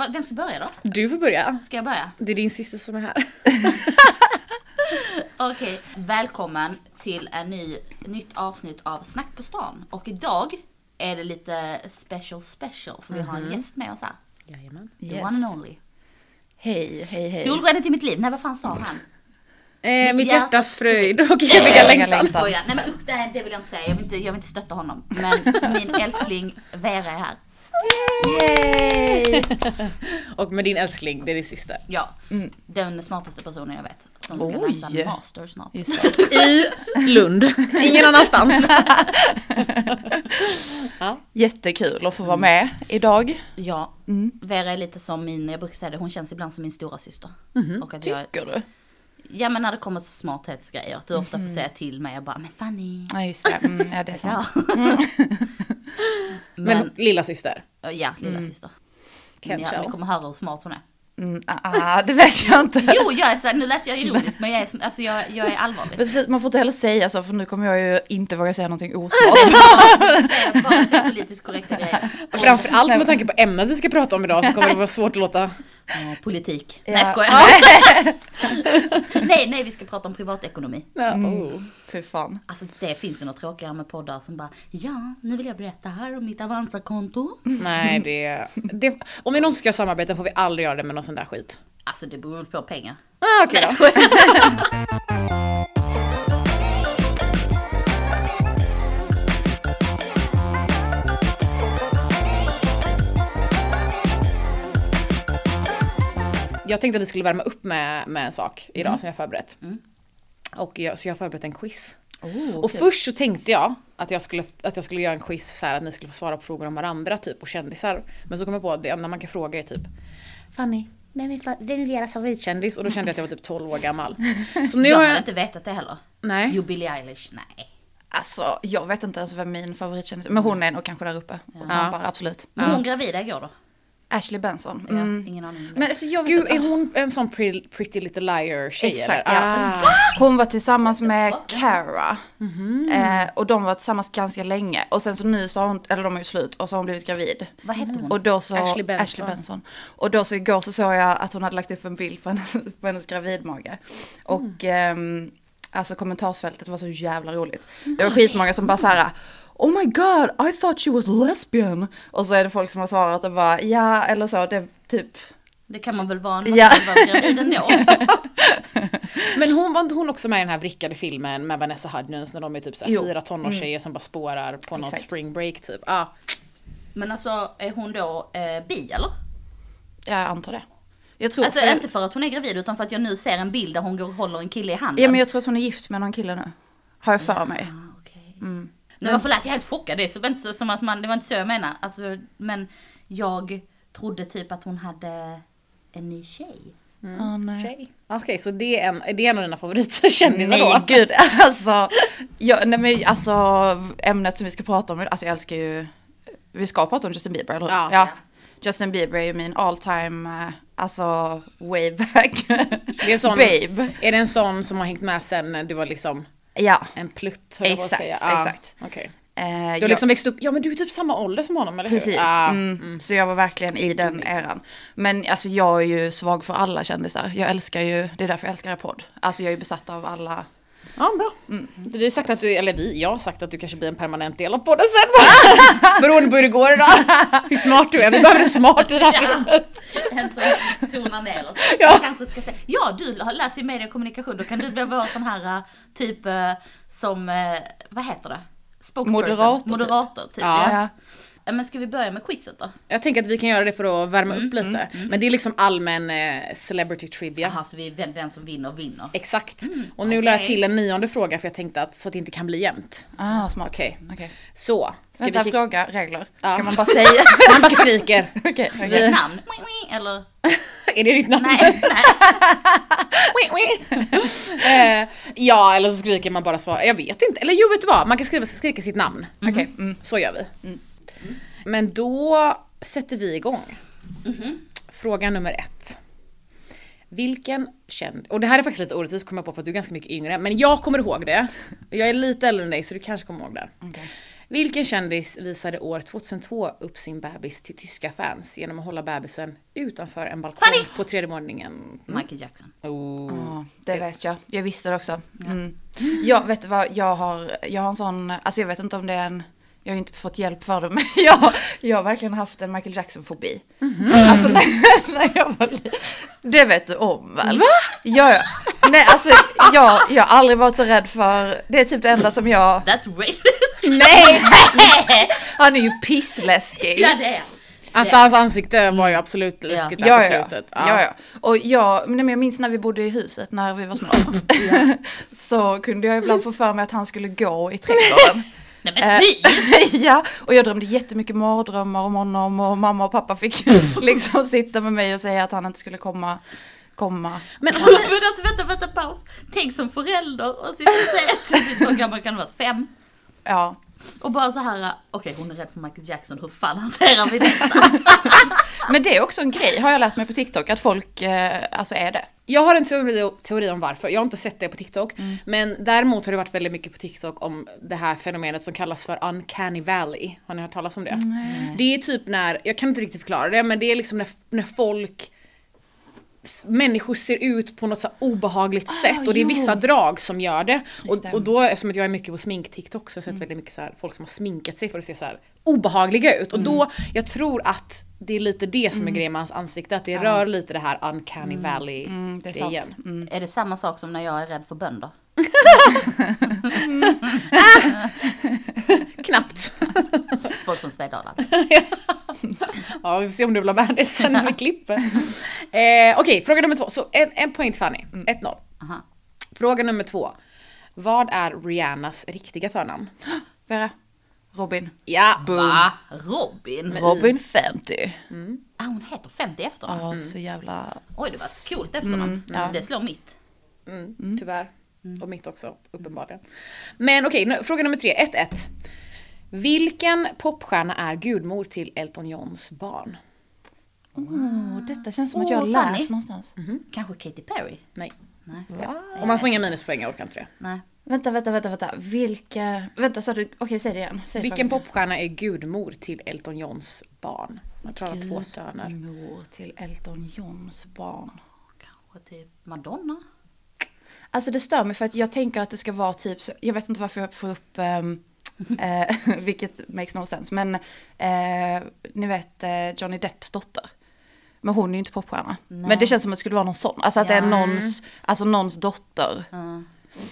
Va, vem ska börja då? Du får börja. Ska jag börja? Det är din syster som är här. Okej, välkommen till en ny, nytt avsnitt av Snack på stan. Och idag är det lite special special för vi har en gäst med oss här. Jajamän. The Yes. one and only. Hej, hej, hej. Solbrädet i mitt liv, nej vad fan sa han? Eh, mitt hjärtas fröjd och Eviga längtan. Nej men usch, det, det vill jag inte säga. Jag vill inte, jag vill inte stötta honom. Men min älskling Vera är här. Yay! Och med din älskling, det är din syster. Ja, den smartaste personen jag vet. Som ska Oj. läsa master snart. I Lund. Ingen annanstans. Jättekul att få vara med idag. Ja, Vera är lite som min, jag brukar säga det, hon känns ibland som min stora syster. Och att jag, Tycker du? ja men när det kommer till smarthetsgrejer, att du ofta får säga till mig, jag bara, men Fanny. Ja just det, mm, ja det är Ja. Men Men, lilla syster. ja, lilla syster. Can't Ja, ni kommer höra hur smart hon är. Mm, ah, ah, det vet jag inte. Jo, jag är så, nu lät jag ironisk, men jag är, alltså jag, jag är allvarlig. Man får inte heller säga så för nu kommer jag ju inte våga säga någonting osmart. Jag säger bara säga politiskt korrekta grejer. Framförallt med tanke på ämnet vi ska prata om idag så kommer det vara svårt att låta... Ja, politik. Ja. Nej, skojar. nej, nej, vi ska prata om privatekonomi. Ja, oh. Fy fan. Alltså det finns ju något tråkigare med poddar som bara, ja, nu vill jag berätta här om mitt Avanza-konto. Nej, det, det... Om vi någonsin ska samarbeta får vi aldrig göra det med någon sån där skit. Alltså det beror väl på pengar. Ah, okej Nej, då. Jag tänkte att vi skulle värma upp med, med en sak idag som jag har förberett. Mm. Och jag, så jag har förberett en quiz. Oh, Och först så tänkte jag att jag skulle, att jag skulle göra en quiz så här att ni skulle få svara på frågor om varandra typ och kändisar. Men så kom jag på att det enda man kan fråga är typ Fanny, vem är, vem är deras favoritkändis? Och då kände jag att jag var typ 12 år gammal. Så nu Jag har jag... inte vetat det heller. Nej. Jo, Billie Eilish, nej. Alltså jag vet inte ens vem min favoritkändis är. Men hon är nog kanske där uppe och trampar, absolut. Men hon gravida igår då? Ashley Benson. Ja, Mm. ingen aning. Men alltså jag Gud, inte. är hon en sån pretty, pretty little liar tjej Exakt eller? ja. Ah. Hon var tillsammans med Cara. Mhm. Eh, och de var tillsammans ganska länge. Och sen så nu så har hon, eller de är ju slut och så har hon blivit gravid. Vad hette hon? Och då så, Ashley Benson. Ashley Benson. Och då så igår så såg jag att hon hade lagt upp en bild på hennes, på hennes gravidmage. Och ehm, alltså kommentarsfältet var så jävla roligt. Det var skitmånga som bara så här. Oh my god, I thought she was lesbian. Och så är det folk som har svarat och bara ja eller så, det typ. Det kan man väl vara när man Ja. var gravid ändå. Men hon var inte hon också med i den här vrickade filmen med Vanessa Hudgens när de är typ så fyra tonårstjejer som bara spårar på någon Exakt. spring break typ. Ah. Men alltså, är hon då eh, bi eller? Jag antar det. Jag tror Alltså för, inte för att hon är gravid utan för att jag nu ser en bild där hon går och håller en kille i handen. Ja men jag tror att hon är gift med någon kille nu. Har jag för mig. Ah, okej. Nej men förlåt, jag är helt chockad. Det är så, inte så, som att man, det var inte så jag menade. Alltså, men jag trodde typ att hon hade en ny tjej. Ah, nej. Tjej. Okej, så det är en, är det en av dina favoritkändisar Nej då? gud, alltså, jag, nej, men, alltså ämnet som vi ska prata om, alltså jag älskar ju, vi ska prata om Justin Bieber, eller hur? Ja. Justin Bieber är ju min all time, eh, alltså way back Det är, en sån, babe. är det en sån som har hängt med sen du var liksom Ja, en plutt? höll jag på att Exakt, säga. Ah, exakt. okej. eh, Du har jag- liksom växt upp, ja men du är typ samma ålder som honom eller hur? Precis, Ah, mm. så jag var verkligen i den sense. eran. Men alltså jag är ju svag för alla kändisar. Jag älskar ju, det är därför jag älskar er podd. Alltså jag är ju besatt av alla. Ja, bra. Vi har sagt att du, eller vi, jag har sagt att du kanske blir en permanent del av podden sen. Beroende på hur det går idag. Hur smart du är. Vi behöver en smart i det här rummet. En som tonar ner oss. Ja. Jag kanske ska säga, ja du läser ju media och kommunikation, då kan du väl vara sån här eh, typ eh, som, eh, vad heter det? Moderator, typ. Moderator typ. Ja. Ja. Ja. Men ska vi börja med quizet då? Jag tänker att vi kan göra det för att värma Mm, upp lite. Men det är liksom allmän eh, celebrity trivia. Jaha, så vi är väl den som vinner vinner. Exakt. Och nu la jag till en nionde fråga för jag tänkte att så att det inte kan bli jämnt. Ah, smart. Okej. Okej. Så, ska Vänta, vi... fråga, regler. Ja. Ska man bara säga? Man bara skriker. Okej, okej. Vi- Ditt namn? Eller? är det ditt namn? Nej, nej. eh, ja, eller så skriker man bara svar. Jag vet inte. Eller jo, vet du vad? Man kan skriva, skrika sitt namn. Okej, mm. Så gör vi. Men då sätter vi igång. Fråga nummer ett. Vilken känd... Och det här är faktiskt lite orättvist kommer jag på för att du är ganska mycket yngre. Men jag kommer ihåg det. Jag är lite äldre än dig så du kanske kommer ihåg det. Okej. Vilken kändis visade år 2002 upp sin bebis till tyska fans genom att hålla bebisen utanför en balkong Fanny! på tredje våningen? Michael Jackson. Oh. Ja, det vet jag. Jag visste det också. Mm. Jag vet du vad, jag har, jag har en sån, alltså jag vet inte om det är en, jag har inte fått hjälp för det, men jag, jag har verkligen haft en Michael Jackson-fobi. Alltså när, när jag var liten. Det vet du om väl? Va? Ja, ja. Nej alltså jag, jag har aldrig varit så rädd för, det är typ det enda som jag, That's racist. nej! Han är ju pissläskig. ja det är. Alltså hans ansikte var ju absolut läskigt där Ja, på ja, ja. slutet. ja, ja. Och jag, men jag minns när vi bodde i huset när vi var små. så kunde jag ibland få för mig att han skulle gå i trädgården. Nej men fy! ja, och jag drömde jättemycket mardrömmar om honom och mamma och pappa fick liksom sitta med mig och säga att han inte skulle komma. komma. Men Men alltså vänta, vänta paus. Tänk som förälder och sitta och säga till hur gammal kan du varit? Fem? Ja. Och bara så här, okej hon är rädd för Michael Jackson, hur fan hanterar vi detta? Men det är också en grej, har jag lärt mig på TikTok, att folk eh, alltså är det. Jag har en teori, teori om varför. Jag har inte sett det på TikTok. Mm. Men däremot har det varit väldigt mycket på TikTok om det här fenomenet som kallas för uncanny valley. Har ni hört talas om det? Det är typ när, jag kan inte riktigt förklara det, men det är liksom när, när folk Människor ser ut på något så här obehagligt sätt och det är jo. vissa drag som gör det. Just. Och, och då eftersom att jag är mycket på smink-TikTok så har jag sett väldigt mycket så här, folk som har sminkat sig för att se så här obehagliga ut. Och då, jag tror att det är lite det som är grejen med hans ansikte, att det rör lite det här uncanny valley Mm, det är sant. grejen. Mm. Är det samma sak som när jag är rädd för bönder? Knappt. Folk från Svedala. Ja, vi får se om du vill ha med det sen när vi klipper. Eh, Okej, fråga nummer två. Så en, en poäng till Fanny. 1-0. Aha. Fråga nummer två. Vad är Rihannas riktiga förnamn? Vera, Robin. Ja, Va? Robin? Robin 50. Ah, hon heter 50 efternamn. Ja, så jävla... Oj, det var ett coolt efternamn. ja. Det slår mitt. mm, tyvärr. Och mitt också, uppenbarligen. Men okej, nu- fråga nummer tre. 1-1. Vilken popstjärna är gudmor till Elton Johns barn? Oh, detta känns som att Åh, jag har läst någonstans. Kanske Katy Perry? Nej. Nej. Va? Och man får inga minuspoäng, jag orkar inte det. Nej. Vänta, vänta, vänta, vänta. Vilka... Vänta, sa du... Okej, säg det igen. Säg Vilken frågan. popstjärna är gudmor till Elton Johns barn? Jag tror han har två söner. Mor till Elton Johns barn. Kanske typ Madonna? Alltså det stör mig för att jag tänker att det ska vara typ, jag vet inte varför jag får upp, eh, vilket makes no sense, men eh, ni vet eh, Johnny Depps dotter. Men hon är ju inte popstjärna. Nej. Men det känns som att det skulle vara någon sån, alltså att det är Ja. någons, alltså någons dotter. Ja.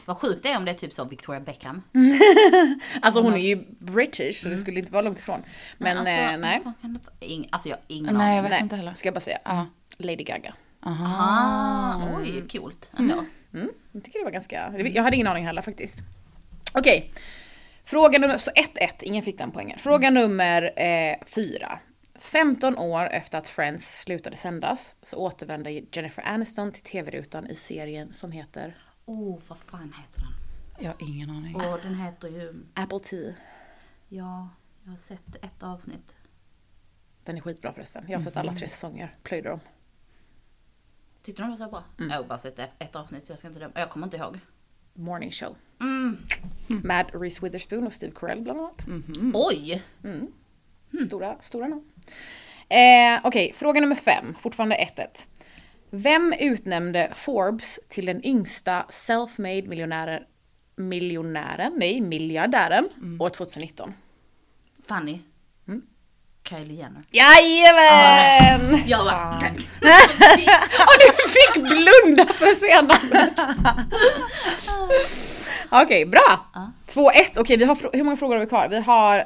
Vad sjukt det är om det är typ så Victoria Beckham. Alltså hon är ju british så det skulle inte vara långt ifrån. Men alltså, eh, nej, alltså jag har ingen Nej, jag aning. vet nej. inte heller. ska jag bara säga. Ja. Lady Gaga. Aha. Ah, oj, coolt ändå. Mm, jag tycker det var ganska, jag hade ingen aning heller faktiskt. Okej. Fråga nummer, så 1-1, ingen fick den poängen. Fråga nummer eh, 4. 15 år efter att Friends slutade sändas så återvände Jennifer Aniston till tv-rutan i serien som heter Oh, vad fan heter den? Jag har ingen aning. Och den heter ju, Apple Tea. ja, jag har sett ett avsnitt. Den är skitbra förresten. Jag har sett alla tre säsonger, plöjde dem. Tyckte du de var så bra? Jag har bara sett ett, ett avsnitt, jag ska inte döma. Jag kommer inte ihåg. Morning Show. Mm. Med Reese Witherspoon och Steve Carell bland annat. Oj! Stora, stora namn. Eh, Okej, fråga nummer fem. Fortfarande 1-1. Vem utnämnde Forbes till den yngsta self-made miljonären, miljonären, nej miljardären år 2019? Fanny. Kylie Jenner. Jajamän! Jag bara, Och du fick blunda för senare. Okej, bra. 2-1. Okej, vi har hur många frågor har vi kvar? Vi har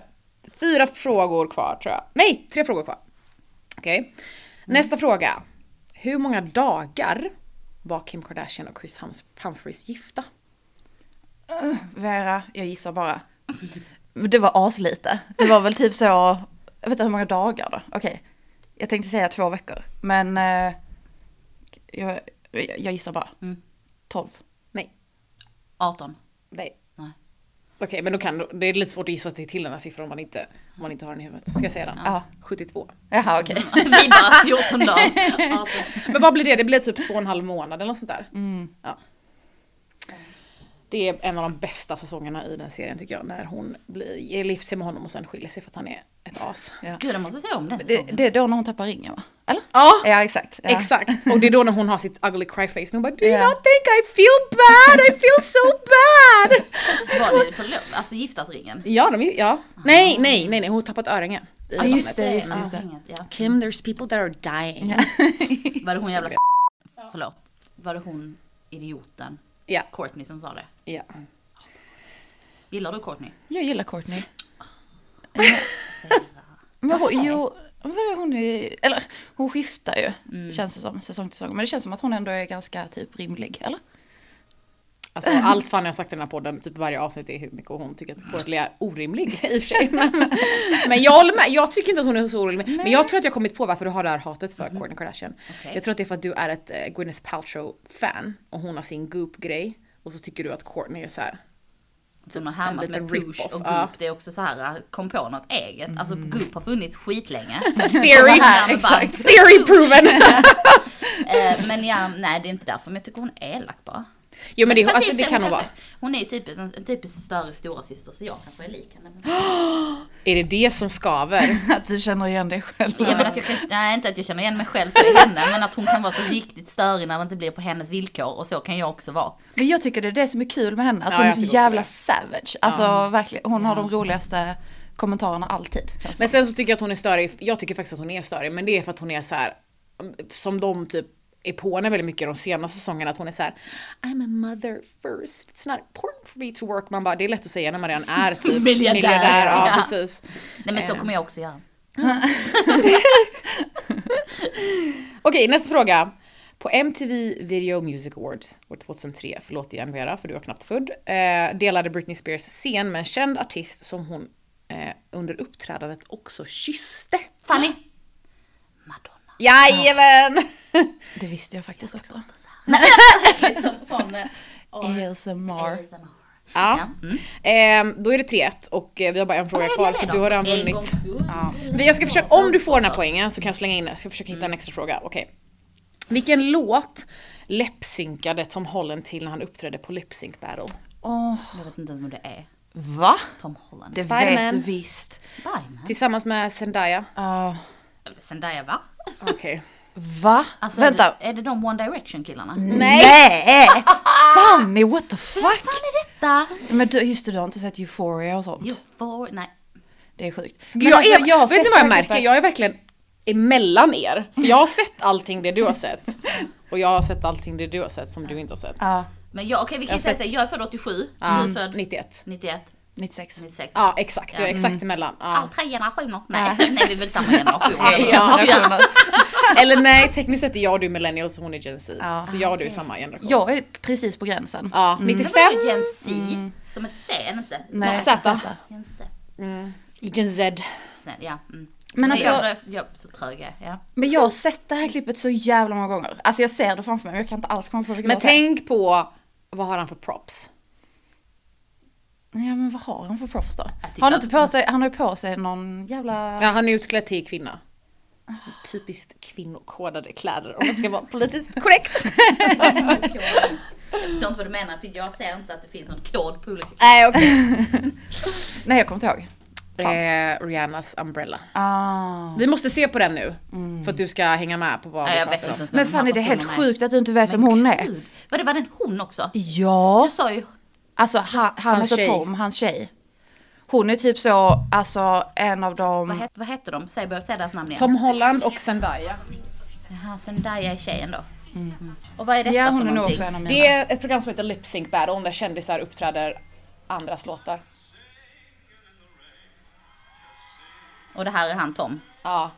fyra frågor kvar tror jag. Nej, tre frågor kvar. Okej. Nästa fråga. Hur många dagar var Kim Kardashian och Chris Humphries gifta? Vera, jag gissar bara. Det var aslite. Det var väl typ så, jag vet inte hur många dagar då. Okej. Jag tänkte säga två veckor. Men eh, jag, jag gissar bara. Mm. 12. Nej. 18. Nej. Nej. Okej, men då kan det är lite svårt att gissa till till den här siffran om man inte, om man inte har den i huvudet. Ska jag säga den? Ja. 72. Jaha okej. Vi bara 14 dagar. 18. Men vad blir det? Det blir typ två och en halv månad eller något sånt där. Mm. Ja. Det är en av de bästa säsongerna i den serien tycker jag. När hon blir, ger livs med honom och sen skiljer sig för att han är ett as. Ja. Gud, jag måste se om den Det, säsongen. det är då när hon tappar ringen va? Eller? Ja, Ja exakt. Ja. exakt. Och det är då när hon har sitt ugly cry face. Hon bara Do you Ja. not think I feel bad? I feel so bad! Var det förlov, alltså giftasringen? Ja, de, ja. Nej, nej, nej, nej, hon har tappat örhänge. i Ja, just det, just just det. Ja. Kim, there's people that are dying. Var det hon jävla Förlåt. Var det hon idioten? Ja. Courtney som sa det. Ja. Gillar du Courtney? Jag gillar Courtney. Men hon, jo, hon är, eller hon skiftar ju, Mm. känns det som, säsong till säsong. Men det känns som att hon ändå är ganska typ rimlig, eller? Alltså allt fan jag har sagt i den här podden, typ varje avsnitt är hur mycket hon tycker att Courtney är orimlig i och för sig. Men, men jag håller med, jag tycker inte att hon är så orimlig. Men jag tror att jag har kommit på varför du har det här hatet för Kourtney Kardashian. Okej. Jag tror att det är för att du är ett eh, Gwyneth Paltrow-fan och hon har sin Goop-grej. Och så tycker du att Courtney är så här. Som har härmat med Push och Goop. ja. Det är också så här, kom på något eget. Alltså Goop har funnits skitlänge. Theory, exakt. Theory proven! Eh, men ja, nej det är inte därför. Men jag tycker hon är elak bara. Jo men det, alltså, det kan hon vara. Hon är ju typiskt, en, en typisk större stora syster så jag kanske är lik henne. Men, Är det det som skaver? Att du känner igen dig själv. jag menar att jag kan, nej inte att jag känner igen mig själv så i henne. Men att hon kan vara så riktigt störig när det inte blir på hennes villkor. Och så kan jag också vara. Men jag tycker det är det som är kul med henne, att Ja, hon är så jävla savage. Alltså verkligen, hon har de roligaste kommentarerna alltid. Men sen så tycker jag att hon är störig, jag tycker faktiskt att hon är störig, men det är för att hon är så här som de typ är på henne väldigt mycket de senaste säsongerna, att hon är så här I'm a mother first, it's not important for me to work. Man bara, det är lätt att säga när man redan är typ Miljardär, Ja, ja. precis. Nej men så Eh. kommer jag också göra. Okej, nästa fråga. På MTV Video Music Awards år 2003, förlåt igen Vera för du var knappt född, eh, delade Britney Spears scen med en känd artist som hon eh, under uppträdandet också kysste. Fanny! Jajamän! Det visste jag faktiskt också. Liksom sån... eh, ASMR. ASMR. Ja. Ja. Mm. Ehm, då är det 3-1 och eh, vi har bara en fråga Vad kvar så du har redan vunnit. Ja. Jag ska försöka, om du får den här poängen så kan jag slänga in den. Jag ska försöka hitta en extra fråga. Okej. Vilken låt läppsynkade Tom Holland till när han uppträdde på Lip Sync Battle? Åh, Jag vet inte ens vem det är. va? Tom Holland. Det Spiderman. vet du visst. Spiderman? Tillsammans med Zendaya. Ja. Zendaya va? Okej. va? Alltså Vänta. Är, det, är det de One Direction killarna? Nej! Fanny, what the fuck? Vad fan är detta? Men du, just det, du har inte sett Euphoria och sånt? For, nej. Det är sjukt. Gud, jag alltså, är, har vet ni sett vad jag märker? klippet. Jag är verkligen emellan er. För jag har sett allting det du har sett. Och jag har sett allting det du har sett som du inte har sett. Ja, Men jag, okej vi kan Jag säga här, jag är född 87, Ja, du är född 91. 91, 96. 96. Ja exakt, jag är exakt emellan. Ja, Ja. tre generationer. Nej, nej vi är väl samma generation. Ja. ja. Eller nej, tekniskt sett är jag och du millennials och hon är Gen Z. Ja. Så jag och du är samma generation. Jag är precis på gränsen. Ja, Men 95. vadå Gen Z? Som ett C, inte? Nej, Z. Gen Z. Gen Z. Sen, ja. Mm. Men alltså- jag, jag, så trög ja. Men jag har sett det här klippet så jävla många gånger. Alltså jag ser det framför mig men jag kan inte alls komma på vilken Men tänk på, vad har han för props? Ja men vad har han för proffs då? Har han att- inte på sig, han har ju på sig någon jävla... Ja, han är utklädd till kvinna. Typiskt kvinnokodade kläder om man ska vara politiskt korrekt. Jag förstår inte vad du menar för jag ser inte att det finns någon kod på olika Nej okej. Nej jag kommer inte ihåg. Eh, Rihannas umbrella. Ah. Vi måste se på den nu. För att du ska hänga med på vad Nej vi pratar om. Men vem fan är det helt sjukt att du inte vet vem Men hon är? gud. Var det var den hon också? Ja! Du sa ju Alltså han, han Hans tjej. Tom, hans tjej. Hon är typ så, alltså en av Vad, dem... het, vad hette de? Säg, säg deras namn igen. Tom Holland och Zendaya. Jaha, Zendaya är tjejen då. Mm. Och vad är detta Ja för hon är nog någonting? också en av mina. Det är ett program som heter Lip Sync Battle där kändisar uppträder andras låtar. Och det här är han Tom. Ja.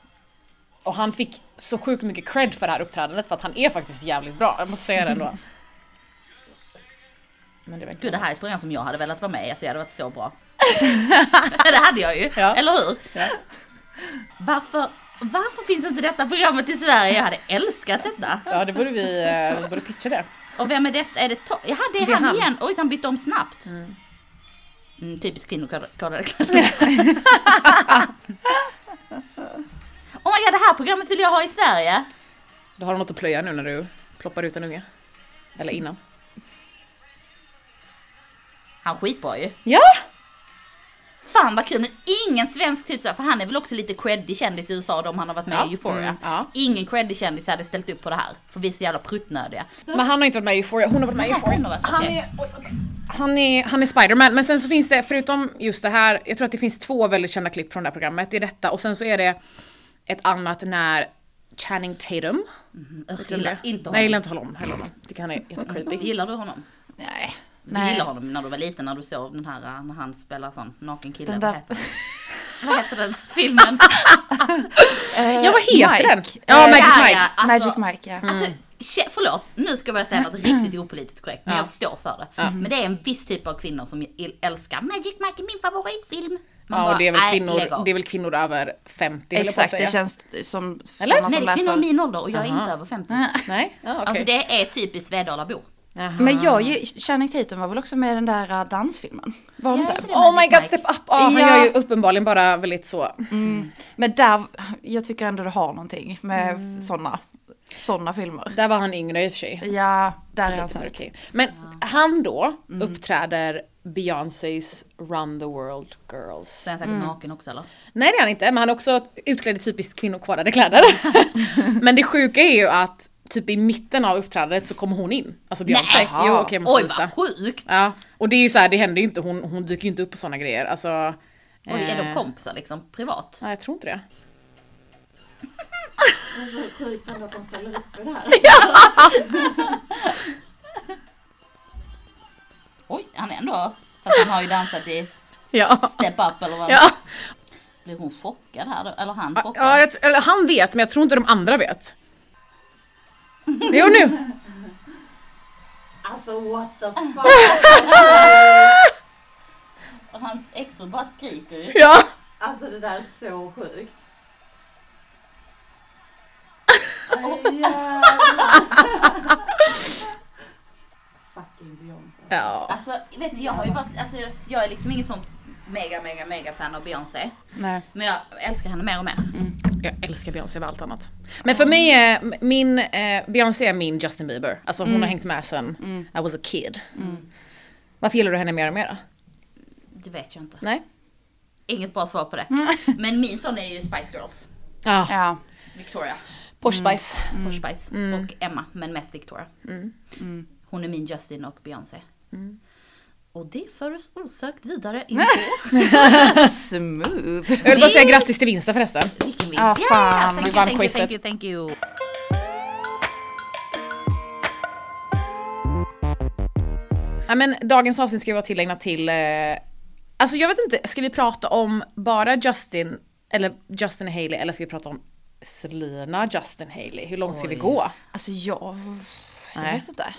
Och han fick så sjukt mycket cred för det här uppträdandet för att han är faktiskt jävligt bra. Jag måste säga det ändå. Men det var inte det här är ett program som jag hade velat vara med i, alltså jag hade varit så bra. det hade jag ju, Ja. eller hur? Ja. Varför, varför finns inte detta programmet i Sverige? Jag hade älskat detta. Ja det borde vi, eh, vi borde pitcha det. Och vem är detta? Är det Tom? Jaha det är, Det är han, han. igen. Oj han bytte om snabbt. Mm, typiskt kvinnokodade kläder. oh my god det här programmet vill jag ha i Sverige. Då har du något att plöja nu när du ploppar ut en unge. Eller innan. Han skitbra ju. Ja! Fan vad kul, men ingen svensk typ så för han är väl också lite creddig kändis i USA de han har varit med Ja, i Euphoria. mm, ja. Ingen creddig kändis hade ställt upp på det här. För vi är så jävla pruttnödiga. Men han har inte varit med i Euphoria, hon har varit med i Euphoria. Har varit, Han är, oj, han är, han är Spiderman, men sen så finns det, förutom just det här, jag tror att det finns två väldigt kända klipp från det här programmet. Det är detta och sen så är det ett annat när Channing Tatum. Jag Vet du gillar inte Nej, jag gillar honom. inte honom. Heller honom. Tycker han är jättecreepy. Gillar du honom? Nej. Du Nej. gillade honom när du var liten, när du såg den här, äh, när han spelar sån naken kille. Den Vad där- heter den? Vad heter den filmen? Ja, vad heter den? Mike. Ja, Eh, Magic ja, Mike. ja, alltså- Magic Mike ja. Alltså, kä- förlåt, nu ska jag säga något riktigt opolitiskt korrekt, men Ja. jag står för det. Men det är en viss typ av kvinnor som älskar Magic Mike är min favoritfilm. Man Ja, bara, och det är, väl "Nej, kvinnor, lägg av." det är väl kvinnor över 50 höll jag på att Exakt, det känns som Eller? Nej, som det är kvinnor i läser. min ålder och jag är Aha. inte över 50. Nej? Ja, okej. Alltså det är typiskt Svedalabo. Jaha. Men jag, ju- Channing Tatum var väl också med i den där äh, dansfilmen? Var hon Ja. Oh my god, Mike. step up! Ja, han Ja. gör ju uppenbarligen bara väldigt så. Men där, jag tycker ändå det har någonting med Mm. sådana såna filmer. Där var han yngre i och för sig. Ja, där Så är han okej. Men han då uppträder Beyoncés Run the World Girls. Så är han säkert naken också eller? Nej det är han inte, men han är också utklädd i typiskt kvinnokodade kläder. men det sjuka är ju att typ i mitten av uppträdandet så kommer hon in. Alltså Beyoncé. Jo okej jag måste Oj visa. vad sjukt! Ja, och det är ju så här, det händer ju inte, hon, hon dyker ju inte upp på sådana grejer. Alltså, Oj, är de eh, kompisar liksom privat? Nej jag tror inte det. Sjukt ändå att de ställer upp för det här. Oj, han är ändå... Fast han har ju dansat i Ja. Step Up eller vad Ja, Blir hon chockad här då? Eller han ja, chockad? ja jag, eller han vet men jag tror inte de andra vet. Jo nu! Alltså what the fuck. Och hans exfru bara skriker ju. Ja! Alltså det där är så sjukt. Fucking Beyoncé. Ja. Alltså, vet ni, jag har ju varit, alltså jag är liksom inget sånt mega, mega, mega fan av Beyoncé. Nej. Men jag älskar henne mer och mer. Jag älskar Beyoncé över allt annat. Men för mig är min, eh, Beyoncé är min Justin Bieber. Alltså hon har hängt med sen I was a kid. Varför gillar du henne mer och mer då? Det vet jag inte. Nej? Inget bra svar på det. Men min son är ju Spice Girls. Ja, Ja. Victoria. Posh Spice. Posh Spice. Och Emma, men mest Victoria. Hon är min Justin och Beyoncé. Och det för oss osökt vidare in på Smooth. Jag vill bara säga grattis till vinsten förresten. vilken vinst. Ah, fan. Du you, vann thank you, quizet. thank you, thank you. Ja, men dagens avsnitt ska ju vara tillägnat till, eh, alltså jag vet inte, ska vi prata om bara Justin, eller Justin Haley, eller ska vi prata om Selena Justin Haley? Hur långt ska vi Oj. gå? Alltså jag, jag Nej. vet inte.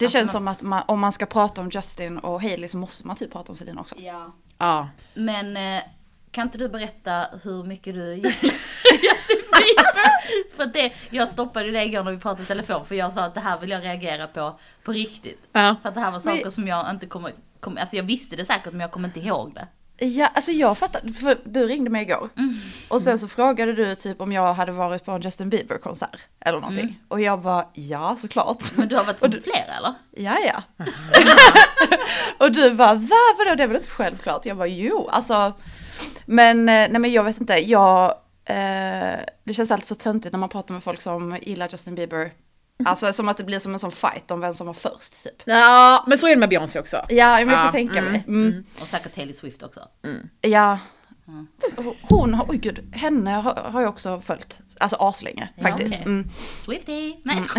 Det känns som att man, om man ska prata om Justin och Hailey så måste man typ prata om Selena också. Ja. Ja. Men eh, kan inte du berätta hur mycket du gillar Justin Bieber? För det, jag stoppade det igår när vi pratade i telefon för jag sa att det här vill jag reagera på på riktigt. Ja. För att det här var saker Men- som jag inte kommer, kom, alltså jag visste det säkert men jag kommer inte ihåg det. Ja, alltså jag fattar, för du ringde mig igår. Mm. Och sen så frågade du typ om jag hade varit på en Justin Bieber konsert eller någonting. Mm. Och jag bara, ja såklart. Men du har varit på flera eller? Ja, ja. och du bara, va? Vadå, det är väl inte självklart? Jag bara, jo, alltså. Men, eh, nej men jag vet inte, jag, eh, det känns alltid så töntigt när man pratar med folk som gillar Justin Bieber. Alltså som att det blir som en sån fight om vem som var först typ. ja, men så är det med Beyoncé också. Ja, men jag Ja, kan tänka mig. Mm. Och säkert Taylor Swift också. Ja. Hon har, oj gud, henne har, har jag också följt. Alltså aslänge faktiskt. okej. Mm. Swiftie! Nej.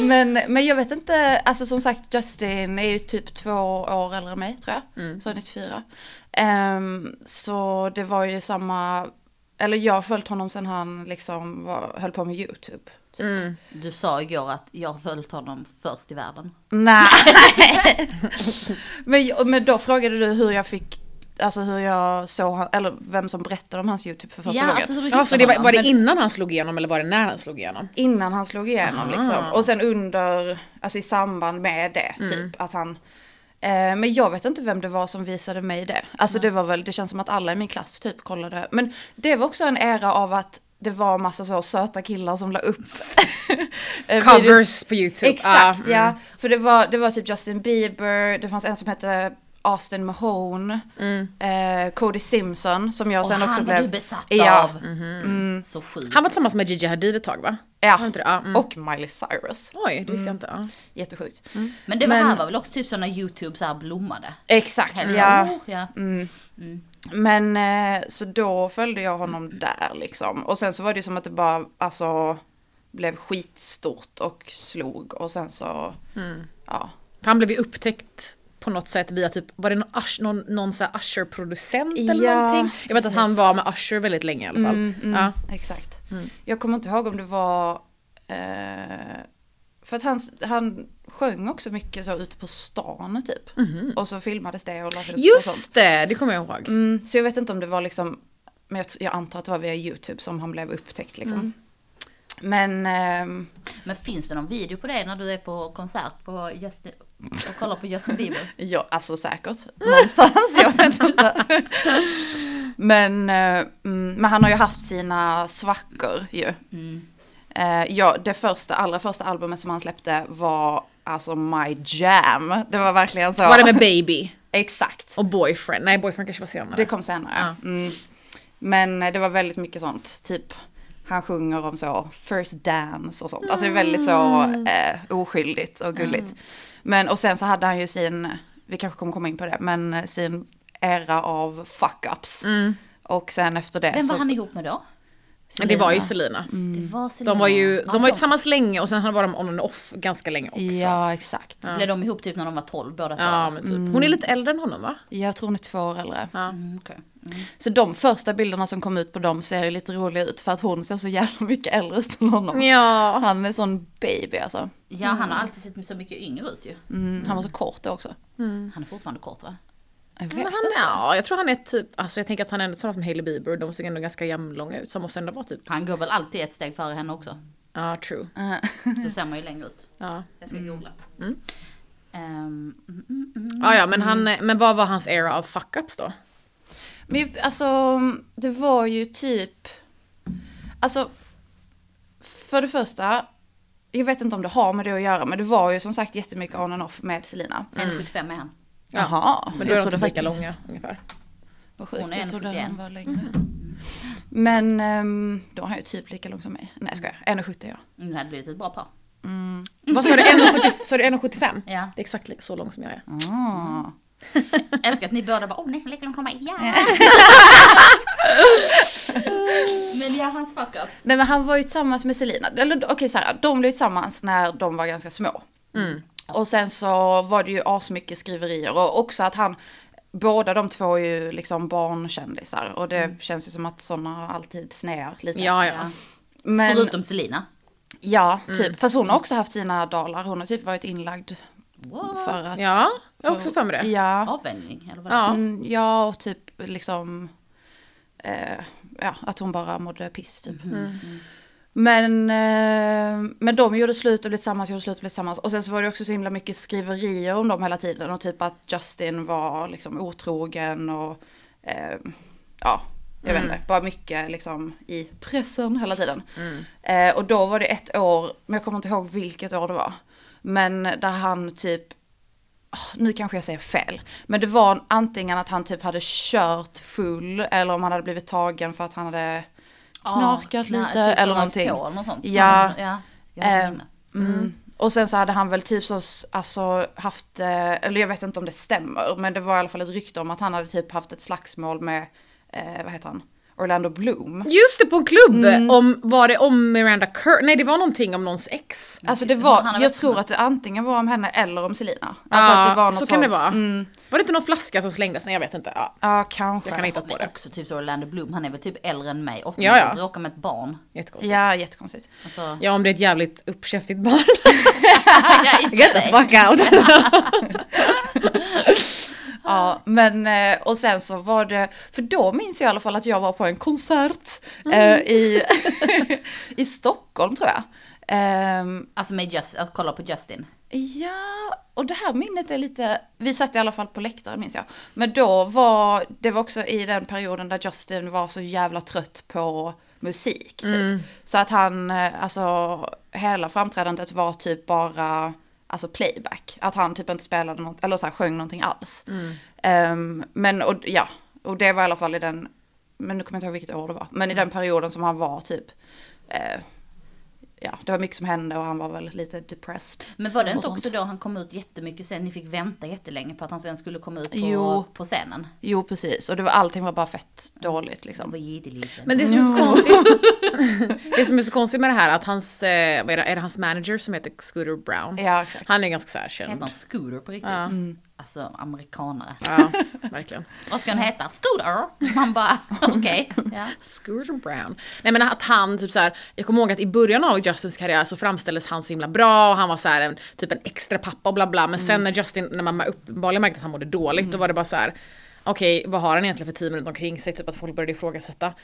Men, men jag vet inte, alltså som sagt Justin är ju typ två år äldre än mig tror jag. Så 94. Ehm, så det var ju samma, eller jag har följt honom sen han liksom var, höll på med YouTube. Typ. Du sa igår att jag har följt honom först i världen. Nej. men, men då frågade du hur jag fick, alltså hur jag såg han, eller vem som berättade om hans YouTube för första Ja, gången. alltså hur du Ja, så det var, var det innan han slog igenom eller var det när han slog igenom? Innan han slog igenom Aha. liksom. Och sen under, alltså i samband med det, typ att han men jag vet inte vem det var som visade mig det. Alltså det var väl, det känns som att alla i min klass typ kollade. Men det var också en era av att det var massa så söta killar som la upp eh, Covers på YouTube. Exakt Ah, ja. mm. För det var, det var typ Justin Bieber, det fanns en som hette Austin Mahone, Mm. eh, Cody Simpson som jag Och sen han också var blev... du besatt Ja. av. Mm, Så sjukt. Han var tillsammans med Gigi Hadid ett tag va? ja. Var inte det? Ja, mm. Och Miley Cyrus. Oj, det visste jag inte. Ja. Jättesjukt. Men det var Men- här var väl också typ så när YouTube så här blommade. Exakt, Helt ja. så, ja. Mm. Mm. Men eh, så då följde jag honom där liksom. Och sen så var det som att det bara, alltså, blev skitstort och slog. Och sen så, Mm. ja. Han blev ju upptäckt på något sätt via typ, var det någon, Ush, någon, någon så här Usher-producent eller Ja, någonting? Jag vet att han var med Usher väldigt länge i alla fall. Mm, mm, Ja. Exakt. Mm. Jag kommer inte ihåg om det var... Eh, för att han, han sjöng också mycket så ute på stan typ. Mhm. Och så filmades det och lades upp och sånt. Just det, det kommer jag ihåg. Mm, så jag vet inte om det var liksom... Men jag, jag antar att det var via YouTube som han blev upptäckt liksom. Mm. Men... ehm, Men finns det någon video på det när du är på konsert på Justin, och kollar på Justin Bieber? Ja, alltså säkert. Någonstans, jag vet inte. Men, eh, mm, men han har ju haft sina svackor ju. Mm. Eh, ja, det första, allra första albumet som han släppte var alltså My Jam. Det var verkligen så. Var det med Baby? Exakt. Och Boyfriend? Nej, Boyfriend kanske var senare. Det kom senare. Ja. Mm. Men eh, det var väldigt mycket sånt, typ han sjunger om så first dance och sånt. Alltså det är väldigt så eh, oskyldigt och gulligt. Men och sen så hade han ju sin, vi kanske kommer komma in på det, men eh, sin era av fuck-ups. Mm. Och sen efter det Vem så... var han ihop med då? Men det var ju Selina. Det var Selena. De var ju, Ja, de var ju tillsammans länge och sen var de on and off ganska länge också. Ja, exakt. Så blev de ihop typ när de var 12 båda två. Ja, men typ. Hon är lite äldre än honom va? Jag tror hon är två år äldre. Ja. Mm, okej. Mm. Så de första bilderna som kom ut på dem ser lite roliga ut för att hon ser så jävla mycket äldre ut än honom. Ja. Han är sån baby alltså. ja, han har alltid sett så mycket yngre ut ju. Mm, Han var så kort då också. Han är fortfarande kort va? Jag vet Men han, inte. ja, jag tror han är typ, alltså jag tänker att han är tillsammans med Hailey Bieber, de ser ändå ganska jämnlånga ut, så han måste ändå vara typ, Han går väl alltid ett steg före henne också. ja true. Eh, Då ser man ju längre ut. Ja. Jag ska googla. Mm. Ehm, mm, mm, mm. Ja, ja, men han, men vad var hans era av fuck-ups då? Men alltså, det var ju typ... Alltså, för det första, jag vet inte om det har med det att göra, men det var ju som sagt jättemycket on and off med Selina. 1,75 är han. Jaha, Men då är de trodde typ lika faktiskt- långa ungefär. Vad sjukt, Hon är jag trodde 1,71. han var längre. Men um, då är han ju typ lika lång som mig. Nej jag skojar, 1,70 ja. Mm, Det hade blivit ett bra par. Mm. Vad sa du, 1,70 sa du 1,75? Ja. Det är exakt så lång som jag är. Ah. Älskar att ni båda bara, åh nästan lika lång som mig. Ja! Men ja, hans fuck-ups. Nej men han var ju tillsammans med Selina. Eller okej så här, de blev tillsammans när de var ganska små. Mm. Och sen så var det ju asmycket skriverier och också att han, båda de två är ju liksom barnkändisar och det känns ju som att sådana alltid snear lite. Ja, ja. Men, Förutom Selina. ja, typ. Fast hon har också haft sina dalar, hon har typ varit inlagd What? för att... Ja, jag har också för mig det. Ja, Avvänjning eller vad? Ja. mm, ja och typ liksom, eh, ja att hon bara mådde piss typ. Mm. Men, eh, men de gjorde slut och blev tillsammans, gjorde slut och blev tillsammans. Och sen så var det också så himla mycket skriverier om dem hela tiden. Och typ att Justin var liksom otrogen och eh, ja, jag vet inte, bara mycket liksom i pressen hela tiden. Mm. Eh, och då var det ett år, men jag kommer inte ihåg vilket år det var. Men där han typ, ah, nu kanske jag säger fel, men det var antingen att han typ hade kört full eller om han hade blivit tagen för att han hade knarkat Ja, lite typ så eller någonting. något sånt. Ja. ja har Eh, minne. Mm. Och sen så hade han väl typ så, alltså haft, eh, eller jag vet inte om det stämmer, men det var i alla fall ett rykte om att han hade typ haft ett slagsmål med, eh, vad heter han, Orlando Bloom. Just det, på en klubb! Mm. Om, var det om Miranda Kerr? Nej, det var någonting om någons ex. Alltså det var, jag tror att det antingen var om henne eller om Selina. Alltså Ja, att det var något så sånt. kan det vara. Mm, Var det inte någon flaska som slängdes? Nej, jag vet inte. Ja, ja, kanske. jag kan hitta på det. också typ så Orlando Bloom, han är väl typ äldre än mig. Ofta Ja, ja. bråkar med ett barn. Jättekonstigt. Ja, jättekonstigt. Alltså, Ja, om det är ett jävligt uppkäftigt barn. Get the fuck out! Ja, men eh, och sen så var det, för då minns jag i alla fall att jag var på en konsert eh, i, i Stockholm tror jag. Ehm, alltså med Just, att kolla på Justin. Ja, och det här minnet är lite, vi satt i alla fall på läktaren minns jag. Men då var, det var också i den perioden där Justin var så jävla trött på musik. Typ. Så att han, eh, alltså hela framträdandet var typ bara alltså playback. Att han typ inte spelade något, eller så här, sjöng någonting alls. Ehm, men och, ja, och det var i alla fall i den, men nu kommer jag inte ihåg vilket år det var, men i den perioden som han var typ, eh, ja det var mycket som hände och han var väl lite depressed. Men var det inte sånt. också då han kom ut jättemycket sen? Ni fick vänta jättelänge på att han sen skulle komma ut på, Jo. på scenen. Jo precis, och det var, allting var bara fett dåligt Det liksom. var jiddeliten. Men det som är så konstigt, det som är så konstigt med det här att hans, eh, är det, är det hans manager som heter Scooter Brown? Ja exakt. Han är ganska så här Heter känd. han Scooter på riktigt? Ja. Alltså amerikanare. Ja, verkligen. Vad ska han heta? Scooter? Man bara, okej. Ja. Scooter Brown. Nej men att han typ så här, jag kommer ihåg att i början av Justins karriär så framställdes han så himla bra och han var så här en, typ en extra pappa och bla bla. Men sen när Justin, när man uppenbarligen märkte att han mådde dåligt då var det bara så här. Okej, vad har han egentligen för team runt omkring sig? Typ att folk började ifrågasätta.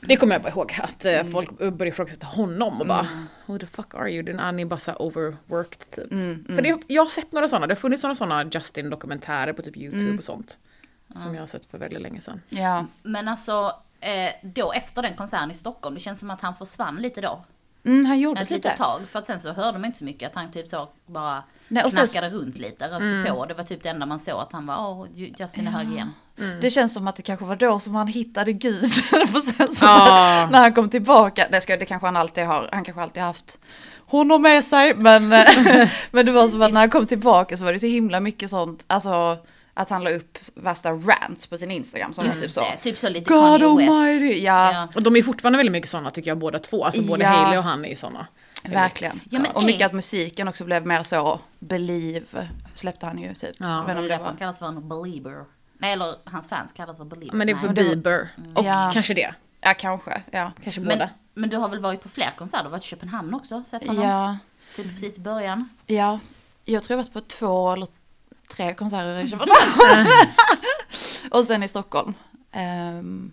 Det kommer jag bara ihåg, att eh, folk började ifrågasätta honom och bara Who the fuck are you? Den- Han är bara så overworked typ. För det, jag har sett några sådana, det har funnits några sådana Justin-dokumentärer på typ YouTube och sånt. Som jag har sett för väldigt länge sedan. Ja. Men alltså, eh, då efter den konserten i Stockholm, det känns som att han försvann lite då. Mm, han gjorde Ett litet tag. För att sen så hörde man inte så mycket att han typ så bara Nej, och knackade runt lite, rökte på. Det var typ det enda man såg att han var, åh, Justin är hög igen. Det känns som att det kanske var då som han hittade Gud. Sen så Ja. när han kom tillbaka, det, ska, det kanske han alltid har, han kanske alltid haft honom med sig. Men, men det var som att när han kom tillbaka så var det så himla mycket sånt, alltså att han la upp värsta rants på sin Instagram som var typ så. Det, typ så lite God almighty, ja, Ja. Och de är fortfarande väldigt mycket sådana tycker jag båda två. Alltså både Ja. Hailey och han är ju sådana. verkligen. Ja, men och mycket att musiken också blev mer så, believe släppte han ju typ. Ja. Jag vet inte Det om det därför var. han kallas för en belieber. Nej, eller hans fans kallas för belieber. Men det är för Nej. Bieber. Och Ja. kanske det. Ja kanske, ja. Kanske men, båda. men du har väl varit på fler konserter? Du har varit i Köpenhamn också? Sett honom? Ja, Typ precis i början. ja. Jag tror jag varit på två eller tre konserter i Köpenhamn. och sen i Stockholm. Ehm,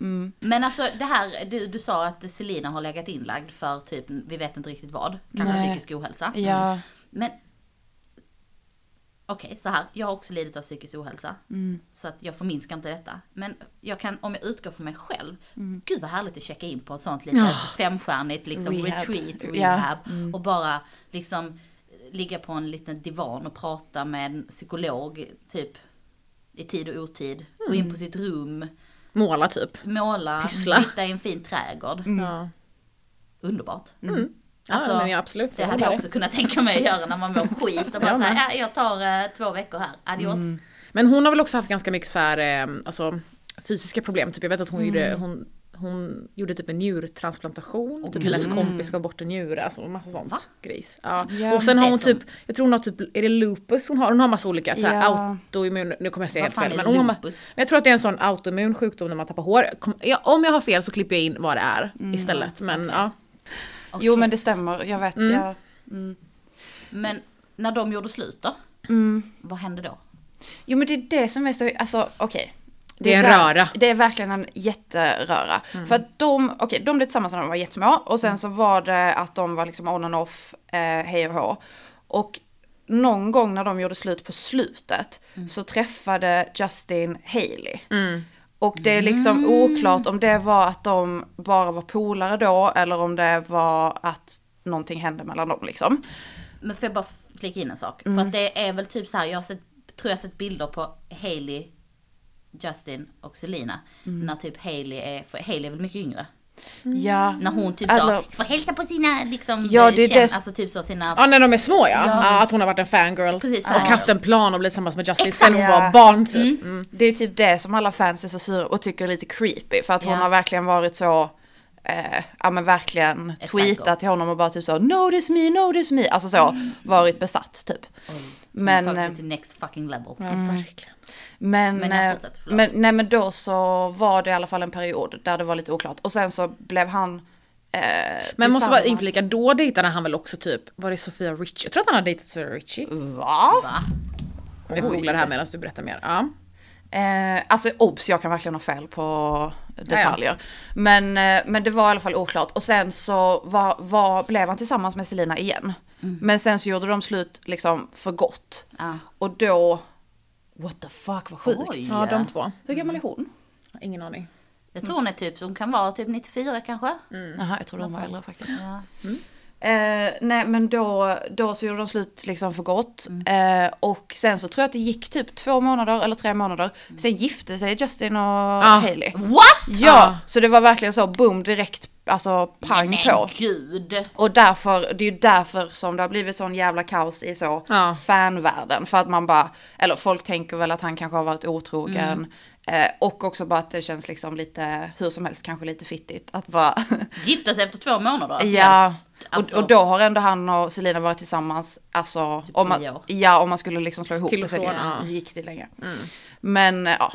mm. Men alltså det här, du, du sa att Selina har legat inlagd för typ, vi vet inte riktigt vad. Kanske Nej. psykisk ohälsa. Ja, Men Okej, så här. Jag har också lidit av psykisk ohälsa. mm. Så att jag förminskar inte detta. Men jag kan, om jag utgår från mig själv. Mm. Gud vad härligt att checka in på ett sånt litet femstjärnigt liksom Rehab. retreat, rehab. Och bara liksom ligga på en liten divan och prata med en psykolog typ i tid och otid. Gå in på sitt rum, Måla typ. måla, Pyssla. sitta i en fin trädgård. Ja. Underbart. Mm. Ja, Alltså, men ja, absolut. Det hade jag också kunnat tänka mig att göra när man mår skit och bara Jag med. säga, ja, jag tar eh, två veckor här, adios. Men hon har väl också haft ganska mycket så här, eh, alltså, fysiska problem. Typ, jag vet att hon, gjorde, Mm. hon, hon gjorde typ en njurtransplantation. Åh, typ hennes kompis gav bort en njure. Alltså massa sånt Va? grejs. Ja. Ja, och sen har hon som- typ, jag tror hon har typ, är det lupus hon har? Hon har massa olika, så här, Ja. autoimmun, nu kommer jag säga helt fel. Men, hon har, men jag tror att det är en sån autoimmun sjukdom när man tappar hår. Kom, ja, om jag har fel så klipper jag in vad det är istället. Men ja. Jo Okej. men det stämmer, jag vet. Mm. Ja. Mm. Men när de gjorde slut då? Mm. Vad hände då? Jo men det är det som är så, alltså okej. Det är en röra. Det är verkligen en jätteröra. För att de, okej de blev tillsammans när de var jättesmå och sen så var det att de var liksom on and off, eh, hej och hå. Och någon gång när de gjorde slut på slutet så träffade Justin Hailey. Mm. Och det är liksom oklart om det var att de bara var polare då eller om det var att någonting hände mellan dem liksom. Men får jag bara flika in en sak? Mm. För att det är väl typ så här, jag har sett, tror jag har sett bilder på Hailey, Justin och Selina. Mm. När typ Hailey är, för Hailey är väl mycket yngre. Ja. När hon typ Eller- sa, får hälsa på sina liksom, Ja, det är känn- alltså typ så sina, Ja när de är små ja. Ja. att hon har varit en fangirl. Precis, och fangirl. haft en plan och blivit tillsammans med Justin Exakt. sen hon var barn typ. Mm. Det är typ det som alla fans är så sura och tycker är lite creepy för att hon har verkligen varit så Eh, ja men verkligen Ett tweetat psycho. till honom och bara typ så notice me, notice me, alltså så varit besatt typ. men, Men, tagit eh, det till next fucking level. Ja, verkligen. Men, Men jag eh, fortsätter, men, nej men då så var det i alla fall en period där det var lite oklart och sen så blev han eh, Men måste bara inflika, då dejtade han väl också typ, var det Sofia Richie? Jag tror att han har dejtat Sofia Richie. Va? Va? Vi får googla det här medan du berättar mer. Ja. Eh, alltså obs, jag kan verkligen ha fel på detaljer. Men, eh, men det var i alla fall oklart. Och sen så var, var, blev han tillsammans med Selina igen. Men sen så gjorde de slut liksom för gott. Ja. Och då, what the fuck vad sjukt. Oj. ja, de två. Hur gammal är hon? Ingen aning. Jag tror hon är typ, hon kan vara typ 94 kanske. Jaha, jag tror de var äldre faktiskt. Ja. Eh, nej men då, då så gjorde de slut liksom för gott. Mm. Eh, och sen så tror jag att det gick typ två månader eller tre månader. Mm. Sen gifte sig Justin och Ah. Hailey. What? Ja, Ah. så det var verkligen så boom direkt, alltså pang Men på. gud. Och därför, det är ju därför som det har blivit sån jävla kaos i så Ja. fanvärlden. För att man bara, eller folk tänker väl att han kanske har varit otrogen. Mm. Eh, och också bara att det känns liksom lite, hur som helst kanske lite fittigt. Att bara, Gifta sig efter två månader. Alltså, ja. alltså, och, och då har ändå han och Selina varit tillsammans, alltså Typ om man, år. ja om man skulle liksom slå ihop Till så är det ja. riktigt länge. Men eh, ja,